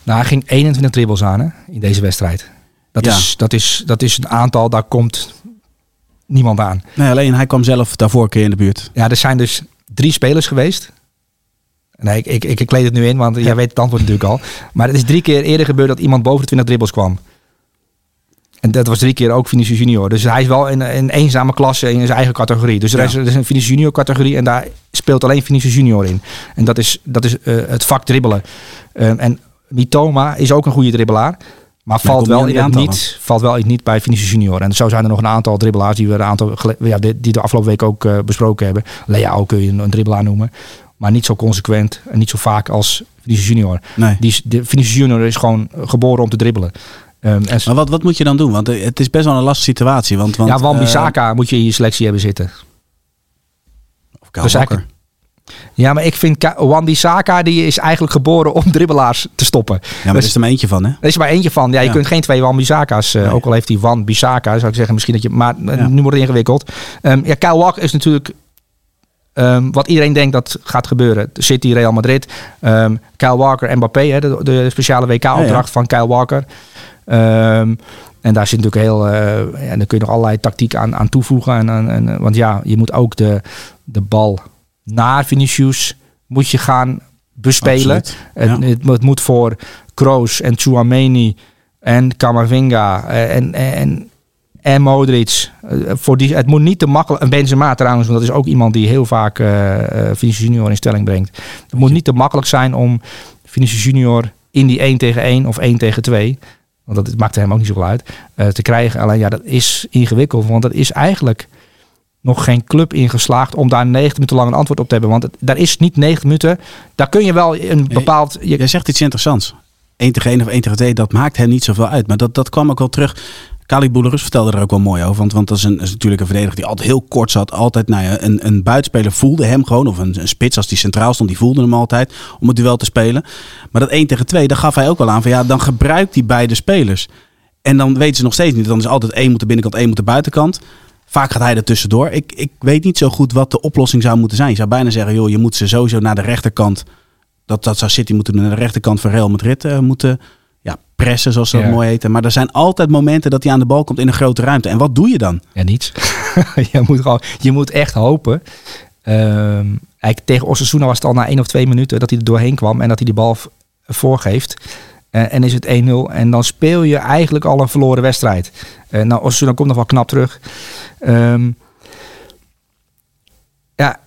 Nou, hij ging 21 dribbles aan hè, in deze wedstrijd. Dat, Ja. is, dat, is, dat is een aantal, daar komt niemand aan. Nee, alleen hij kwam zelf daarvoor een keer in de buurt. Ja, er zijn dus drie spelers geweest. Nee, ik, ik, ik, ik kleed het nu in, want jij weet het antwoord natuurlijk al. Maar het is drie keer eerder gebeurd dat iemand boven de 20 dribbles kwam. En dat was drie keer ook Vinicius Junior. Dus hij is wel in een eenzame klasse in zijn eigen categorie. Dus er Ja. is, er is een Vinicius Junior categorie en daar speelt alleen Vinicius Junior in. En dat is, dat is eh, het vak dribbelen. Ehm, en Mitoma is ook een goede dribbelaar. Maar valt wel, niet in het niet, valt wel niet bij Vinicius Junior. En zo zijn er nog een aantal dribbelaars die we een aantal ja, die, de afgelopen week ook eh, besproken hebben. Leao kun je een, een dribbelaar noemen. Maar niet zo consequent en niet zo vaak als Vinicius Junior. Nee. Die de, Vinicius Junior is gewoon geboren om te dribbelen. Ehm, en, Maar wat, wat moet je dan doen? Want eh, het is best wel een lastige situatie. Want, want, ja, Wan eh, moet je in je selectie hebben zitten. of Kyle Dus Ja, maar ik vind Ka- Wan Bissaka die is eigenlijk geboren om dribbelaars te stoppen. Ja, maar er Dus- is er maar eentje van, hè? Er is er maar eentje van. Ja, je Ja. kunt geen twee Wan Bissaka's. eh, Nee. Ook al heeft hij Wan Bissaka, zou ik zeggen. Misschien dat je. Maar Ja. nu wordt het ingewikkeld. Ehm, ja, Kyle Walker is natuurlijk. ehm, wat iedereen denkt dat gaat gebeuren. City, Real Madrid. ehm Kyle Walker, Mbappé. Hè, de, de speciale WK-opdracht Ja, ja. van Kyle Walker. Ehm, en daar zit natuurlijk heel. eh en dan kun je nog allerlei tactiek aan, aan toevoegen. En, en, en, want ja, je moet ook de, de bal naar Vinicius moet je gaan bespelen. Absoluut. Het, Ja. het, het moet voor Kroos en Chouameni en Camavinga eh, en, en, en Modric. eh, Voor die, het moet niet te makkelijk... En Benzema trouwens, want dat is ook iemand die heel vaak eh eh, Vinicius Junior in stelling brengt. Het moet niet te makkelijk zijn om Vinicius Junior in die 1 tegen 1 of 1 tegen 2... Want dat maakt hem ook niet zoveel uit. eh, te krijgen. Alleen ja, dat is ingewikkeld. Want dat is eigenlijk nog geen club ingeslaagd om daar 90 minuten lang een antwoord op te hebben. Want het, daar is niet 90 minuten. Daar kun je wel een bepaald. Je, Jij zegt iets interessants. 1 tegen 1 of 1 tegen 2, dat maakt hem niet zoveel uit. Maar dat, dat kwam ook wel terug. Kali Boullerus vertelde er ook wel mooi over. Want, want dat is, een, natuurlijk een verdediger die altijd heel kort zat. Altijd, nou ja, een, een buitenspeler voelde hem gewoon. Of een, een spits als die centraal stond, die voelde hem altijd. Om het duel te spelen. Maar dat 1 tegen 2, daar gaf hij ook wel aan. Van ja, dan gebruikt hij beide spelers. En dan weten ze nog steeds niet. Dan is altijd één moet de binnenkant, één moet de buitenkant. Vaak gaat hij er tussendoor. Ik, ik weet niet zo goed wat de oplossing zou moeten zijn. Je zou bijna zeggen, joh, je moet ze sowieso naar de rechterkant. Dat, dat zou City moeten. Naar de rechterkant van Real Madrid eh, moeten pressen, zoals ze dat Ja. mooi heten. Maar er zijn altijd momenten dat hij aan de bal komt in een grote ruimte. En wat doe je dan? Ja, niets. je, moet gewoon, je moet echt hopen. Ehm, eigenlijk tegen Osasuna was het al na één of twee minuten dat hij er doorheen kwam en dat hij die bal voorgeeft. Eh, en is het 1-0. En dan speel je eigenlijk al een verloren wedstrijd. Eh nou, Osasuna komt nog wel knap terug. Ehm, ja,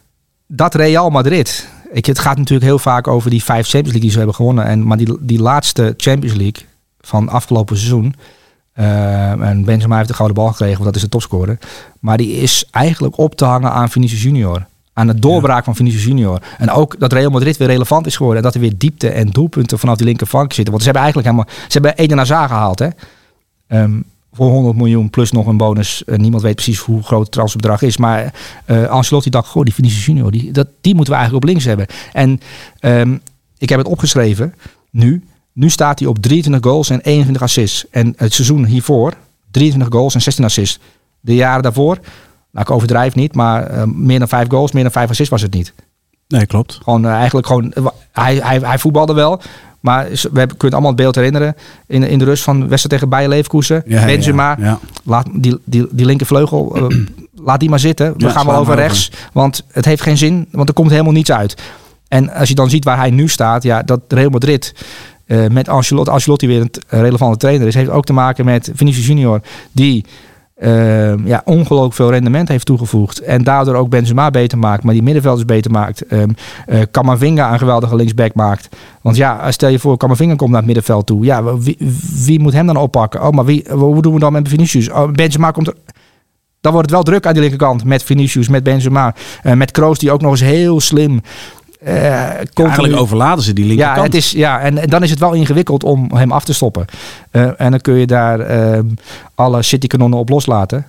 dat Real Madrid. Ik, het gaat natuurlijk heel vaak over die vijf Champions League die ze hebben gewonnen. En, maar die, die laatste Champions League van afgelopen seizoen. eh, en Benzema heeft de gouden bal gekregen, want dat is de topscorer. Maar die is eigenlijk op te hangen aan Vinicius Junior. Aan de doorbraak van Vinicius Junior. En ook dat Real Madrid weer relevant is geworden. En dat er weer diepte en doelpunten vanaf die linkerflank zitten. Want ze hebben eigenlijk helemaal... Ze hebben Eden Hazard gehaald, hè. Ehm, voor 100 miljoen plus nog een bonus. Eh, niemand weet precies hoe groot het transferbedrag is. Maar eh Ancelotti dacht, goh, die Vinicius Junior, die, dat, die moeten we eigenlijk op links hebben. En ehm, ik heb het opgeschreven nu. Nu staat hij op 23 goals en 21 assists. En het seizoen hiervoor, 23 goals en 16 assists. De jaren daarvoor, nou ik overdrijf niet, maar eh, meer dan 5 goals, meer dan 5 assists was het niet. Nee, klopt. Gewoon eh, eigenlijk gewoon, eh, hij, hij, hij voetbalde wel. Maar we hebben, kunnen allemaal het beeld herinneren. In, in de rust van wedstrijd tegen Bayer Leverkusen. Ja, Benzema, Ja, ja. laat die, die, die linkervleugel, eh, laat die maar zitten. We gaan wel over. rechts. Want het heeft geen zin, want er komt helemaal niets uit. En als je dan ziet waar hij nu staat, ja, dat Real Madrid eh, met Ancelotti, Ancelotti weer een relevante trainer is, heeft ook te maken met Vinicius Junior, die eh, ja, ongelooflijk veel rendement heeft toegevoegd. En daardoor ook Benzema beter maakt, maar die middenvelders beter maakt. Ehm eh, Camavinga een geweldige linksback maakt. Want ja, stel je voor, Camavinga komt naar het middenveld toe. Ja, wie, moet hem dan oppakken? Oh, maar wie, hoe doen we dan met Vinicius? Oh, Benzema komt er... Dan wordt het wel druk aan die linkerkant met Vinicius, met Benzema. eh, met Kroos, die ook nog eens heel slim... eh Eigenlijk overladen ze die linkerkant. ja, het is, ja en, en dan is het wel ingewikkeld om hem af te stoppen. Eh, en dan kun je daar ehm, alle City-kanonnen op loslaten.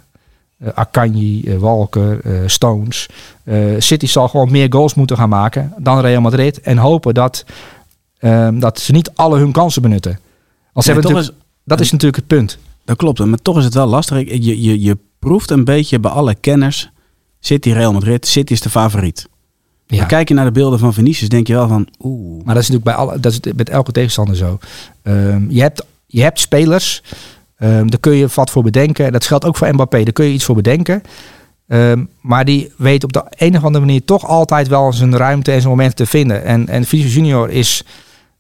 Eh Akanji, eh, Walker, eh, Stones. Eh, City zal gewoon meer goals moeten gaan maken dan Real Madrid. En hopen dat, ehm, dat ze niet alle hun kansen benutten. Ze Nee, natuurlijk, dat is natuurlijk het punt. Dat klopt, maar toch is het wel lastig. Je, je, je proeft een beetje bij alle kenners. City, Real Madrid, City is de favoriet. Ja. Maar kijk je naar de beelden van Vinicius, denk je wel van... Oeh, Maar dat is natuurlijk bij alle, dat is met elke tegenstander zo. Ehm, je, hebt, je hebt spelers, ehm, daar kun je wat voor bedenken. Dat geldt ook voor Mbappé, daar kun je iets voor bedenken. Ehm, maar die weet op de een of andere manier toch altijd wel zijn ruimte en zijn momenten te vinden. En, en Vinicius Junior is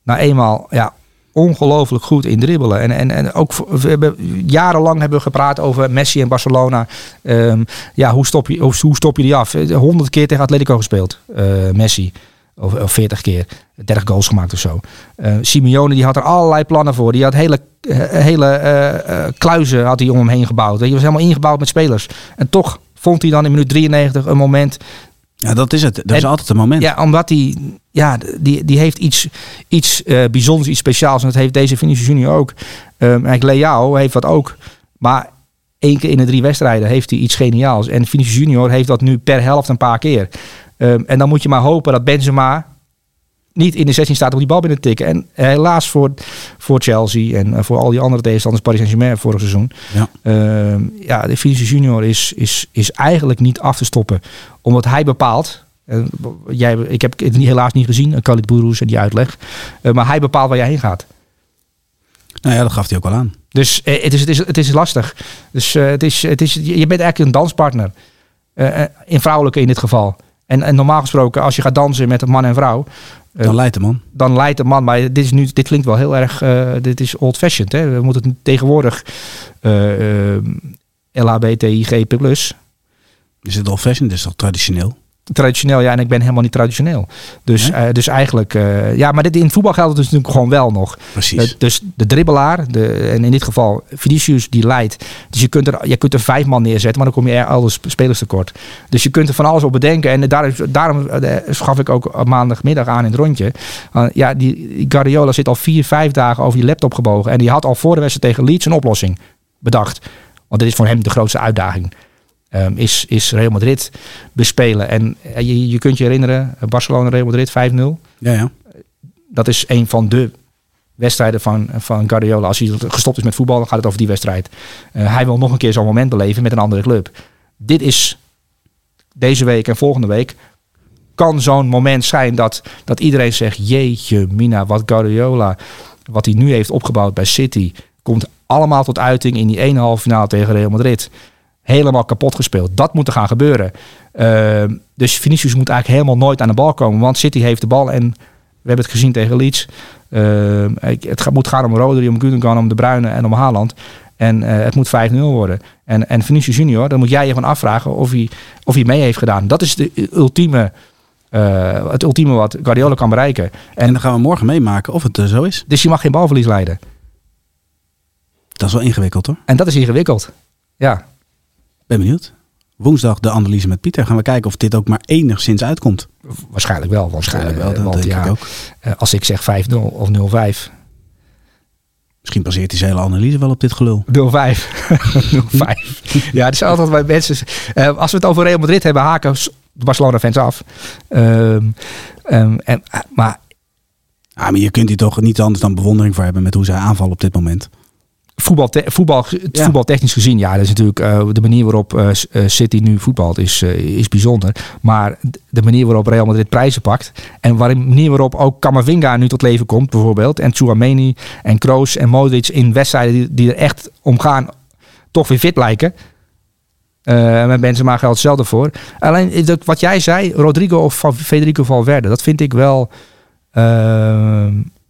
nou eenmaal ja, ongelooflijk goed in dribbelen. En, en, en ook we hebben, jarenlang hebben we gepraat over Messi en Barcelona. Ehm, ja, hoe stop, je, hoe, hoe stop je die af? Honderd keer tegen Atletico gespeeld, eh, Messi. Of, of 40 keer. 30 goals gemaakt of zo. Eh, Simeone die had er allerlei plannen voor. Die had hele, eh, hele eh, kluizen had hij om hem heen gebouwd. Hij was helemaal ingebouwd met spelers. En toch vond hij dan in minuut 93 een moment ja, dat is het. Dat is En- altijd een moment. ja, omdat hij, ja, die, die heeft iets, iets eh, bijzonders, iets speciaals. En dat heeft deze Vinicius Junior ook. Um, eigenlijk Leao heeft dat ook. Maar één keer in de drie wedstrijden heeft hij iets geniaals. En Vinicius Junior heeft dat nu per helft een paar keer. Um, en dan moet je maar hopen dat Benzema niet in de 16 staat om die bal binnen te tikken. En helaas voor, voor Chelsea en eh, voor al die andere tegenstanders, Paris Saint-Germain vorig seizoen. Ja. Ehm, ja, de Vinicius Junior is, is, is eigenlijk niet af te stoppen. Omdat hij bepaalt. En jij, ik heb het niet- helaas niet gezien, Khalid Bourous en die uitleg. Eh, maar hij bepaalt waar jij heen gaat. Nou ja, dat gaf hij ook al aan. Dus eh, het, is, het, is, het is lastig. Dus eh, het is, het is, je bent eigenlijk een danspartner. Eh, eh, in vrouwelijke in dit geval. En, en normaal gesproken, als je gaat dansen met een man en vrouw, eh, Dan leidt de man. dan leidt de man. Maar dit, is nu, dit klinkt wel heel erg. eh, dit is old-fashioned. Hè? We moeten het tegenwoordig. eh eh, LHBTIG. Is het old fashioned? Dat is toch traditioneel? Traditioneel, ja, en ik ben helemaal niet traditioneel. Dus, Nee? eh, dus eigenlijk, eh, ja, maar dit, in voetbal geldt het dus natuurlijk gewoon wel nog. Precies. Eh, dus de dribbelaar, de, en in dit geval Vinicius, die leidt. Dus je kunt, er, je kunt er vijf man neerzetten, maar dan kom je er alles spelers tekort. Dus je kunt er van alles op bedenken. En daar, daarom gaf ik ook maandagmiddag aan in het rondje. Uh, ja, die, die Guardiola zit al vier, vijf dagen over die laptop gebogen. En die had al voor de wedstrijd tegen Leeds een oplossing bedacht. Want dit is voor hem de grootste uitdaging. Ehm, is, is Real Madrid bespelen. En eh, je, je kunt je herinneren, Barcelona Real Madrid 5-0 Ja, ja. dat is een van de wedstrijden van, van Guardiola. Als hij gestopt is met voetbal, dan gaat het over die wedstrijd. Eh, hij wil nog een keer zo'n moment beleven met een andere club. Dit is deze week en volgende week kan zo'n moment zijn dat, dat iedereen zegt... jeetje mina, wat Guardiola, wat hij nu heeft opgebouwd bij City... komt allemaal tot uiting in die ene halve finale tegen Real Madrid. Helemaal kapot gespeeld. Dat moet er gaan gebeuren. Eh, dus Vinicius moet eigenlijk helemaal nooit aan de bal komen. Want City heeft de bal en we hebben het gezien tegen Leeds. Eh, ik- het moet gaan om Rodri, om Gundogan, om De Bruyne en om Haaland. En eh, het moet 5-0 worden. En, en Vinicius Junior, dan moet jij je gewoon afvragen of hij, of hij mee heeft gedaan. Dat is de ultieme, eh, het ultieme wat Guardiola kan bereiken. En En, dan gaan we morgen meemaken of het eh, zo is. dus je mag geen balverlies leiden. Dat is wel ingewikkeld hoor. En dat is ingewikkeld. Ja, Ben benieuwd. Woensdag de analyse met Pieter. Gaan we kijken of dit ook maar enigszins uitkomt. waarschijnlijk wel. Waarschijnlijk eh, wel, dat want denk ja, ik ook. eh, als ik zeg 5-0 of 0-5, Misschien baseert zijn hele analyse wel op dit gelul. 05. 05. ja, het is altijd bij mensen. eh, als we het over Real Madrid hebben, haken de Barcelona-fans af. Ehm, ehm, en, maar Ah, maar je kunt hier toch niet anders dan bewondering voor hebben met hoe zij aanvallen op dit moment. Voetbal, voetbal, Ja. voetbaltechnisch gezien, ja, dat is natuurlijk eh, de manier waarop eh, City nu voetbalt is, is bijzonder. Maar de manier waarop Real Madrid prijzen pakt en waar- de manier waarop ook Camavinga nu tot leven komt, bijvoorbeeld, en Chouameni en Kroos en Modric in wedstrijden die, die er echt om gaan, toch weer fit lijken. Met Benzema geldt hetzelfde voor. Alleen dat wat jij zei, Rodrigo of Federico Valverde, dat vind ik wel.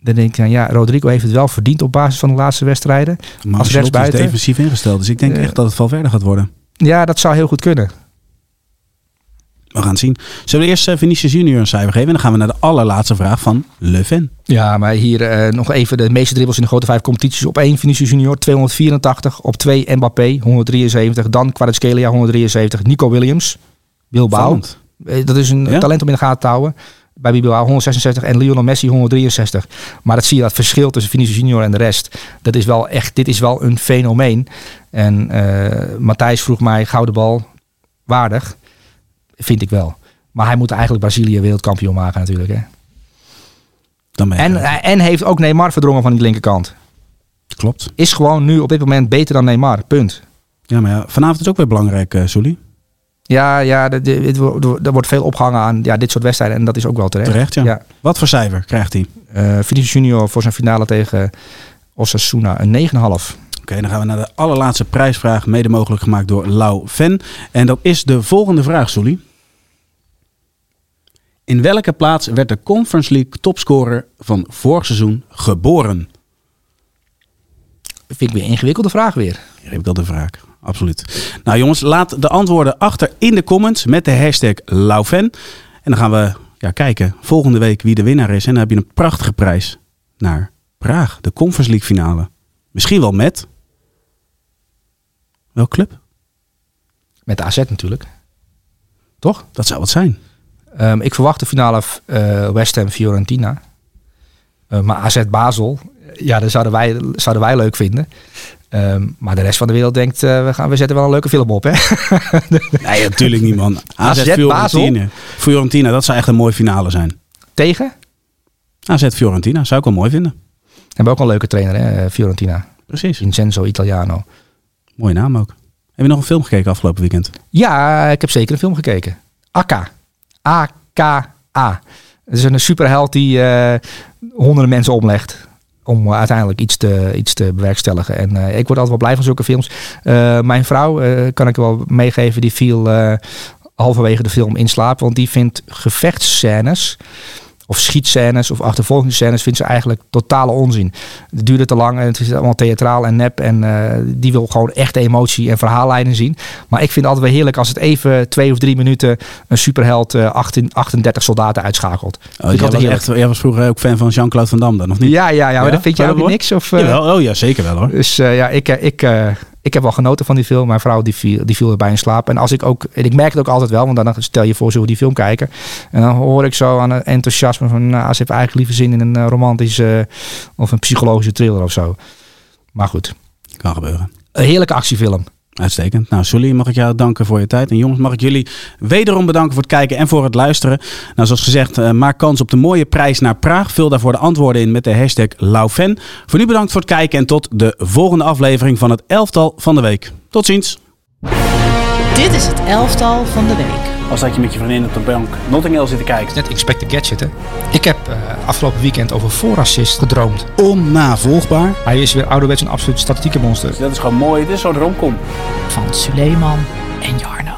Dan denk ik, nou ja, Rodrigo heeft het wel verdiend op basis van de laatste wedstrijden. Maar Als is defensief ingesteld. Dus ik denk Eh. echt dat het Valverde gaat worden. Ja, dat zou heel goed kunnen. We gaan het zien. Zullen we eerst eh, Vinicius Junior een cijfer geven? En dan gaan we naar de allerlaatste vraag van Le Ven. Ja, maar hier eh, nog even de meeste dribbles in de grote vijf competities. Op 1 Vinicius Junior 284. Op 2 Mbappé 173. Dan Kvaratskhelia 173. Nico Williams. Bilbao. Opvallend. Eh, Dat is een Ja? talent om in de gaten te houden. Bij Bilbao 166 en Lionel Messi 163. Maar dat zie je, dat verschil tussen Vinicius Junior en de rest. Dat is wel echt, dit is wel een fenomeen. En eh, Matthijs vroeg mij, gouden bal, waardig? Vind ik wel. Maar hij moet eigenlijk Brazilië wereldkampioen maken natuurlijk. Hè? Dan ben En, eruit. en heeft ook Neymar verdrongen van die linkerkant. Klopt. Is gewoon nu op dit moment beter dan Neymar. Punt. Ja, maar ja, vanavond is ook weer belangrijk, eh Sully. Ja, ja er wordt veel opgehangen aan ja, dit soort wedstrijden. En dat is ook wel terecht. Terecht, ja. ja. Wat voor cijfer krijgt hij? Vinicius Junior voor zijn finale tegen Osasuna een 9,5. Oké, dan gaan we naar de allerlaatste prijsvraag, mede mogelijk gemaakt door Lau Ven. En dat is de volgende vraag, Sully. In welke plaats werd de Conference League topscorer van vorig seizoen geboren? Vind ik weer een ingewikkelde vraag weer. Hier heb ik al de vraag. Absoluut. Nou jongens, laat de antwoorden achter in de comments met de hashtag Laufen. En dan gaan we ja, kijken volgende week wie de winnaar is. En dan heb je een prachtige prijs naar Praag, de Conference League finale. Misschien wel met... Welk club? Met de AZ natuurlijk. Toch? Dat zou wat zijn. Ehm, ik verwacht de finale eh West Ham Fiorentina. Eh, maar AZ Basel, ja, dat zouden wij, zouden wij leuk vinden. Ehm, maar de rest van de wereld denkt, eh, we, gaan, we zetten wel een leuke film op. Hè? Nee, natuurlijk niet man. AZ, AZ Fiorentina. Fiorentina, dat zou echt een mooie finale zijn. Tegen? AZ Fiorentina, zou ik wel mooi vinden. Hebben ook een leuke trainer, hè? eh, Fiorentina. Precies. Vincenzo Italiano. Mooie naam ook. Heb je nog een film gekeken afgelopen weekend? Ja, ik heb zeker een film gekeken. Akka. A-K-A. Het is een superheld die eh, honderden mensen omlegt. Om eh, uiteindelijk iets te, iets te bewerkstelligen. En eh, ik word altijd wel blij van zulke films. Eh, mijn vrouw, kan ik wel meegeven, die viel halverwege de film in slaap. Want die vindt gevechtsscènes of schietscènes of achtervolgingsscènes vindt ze eigenlijk totale onzin. Het duurde te lang en het is allemaal theatraal en nep. En eh, die wil gewoon echte emotie en verhaallijnen zien. Maar ik vind het altijd wel heerlijk als het even twee of drie minuten een superheld eh 18, 38 soldaten uitschakelt. Oh, jij, was echt, jij was vroeger ook fan van Jean-Claude Van Damme dan, of niet? Ja, ja, ja, maar Ja? dat vind jij ook niks? Of, eh, Jawel, oh ja, zeker wel hoor. Dus eh, ja, ik, eh, ik, eh, ik heb wel genoten van die film. Mijn vrouw die viel, die viel erbij in slaap. En als ik ook, en ik merk het ook altijd wel, want dan stel je voor, zullen we die film kijken. En dan hoor ik zo aan het enthousiasme van, nou, ze heeft eigenlijk liever zin in een eh, romantische of een psychologische thriller of zo. Maar goed, Kan gebeuren. een heerlijke actiefilm. Uitstekend. Nou, Sully, mag ik jou danken voor je tijd. En jongens, mag ik jullie wederom bedanken voor het kijken en voor het luisteren. Nou, zoals gezegd, eh, maak kans op de mooie prijs naar Praag. Vul daarvoor de antwoorden in met de hashtag Laufen. Voor nu bedankt voor het kijken en tot de volgende aflevering van het elftal van de week. Tot ziens. Dit is het elftal van de week. Als dat je met je vriendin op de bank Notting Hill zit te kijken. Net Inspector Gadget, hè? Ik heb eh, afgelopen weekend over voorassist gedroomd. Onnavolgbaar. Hij is weer ouderwets een absoluut statistiekenmonster. Dat is gewoon mooi. Dit is zo'n romcom. Van Suleiman en Jarno.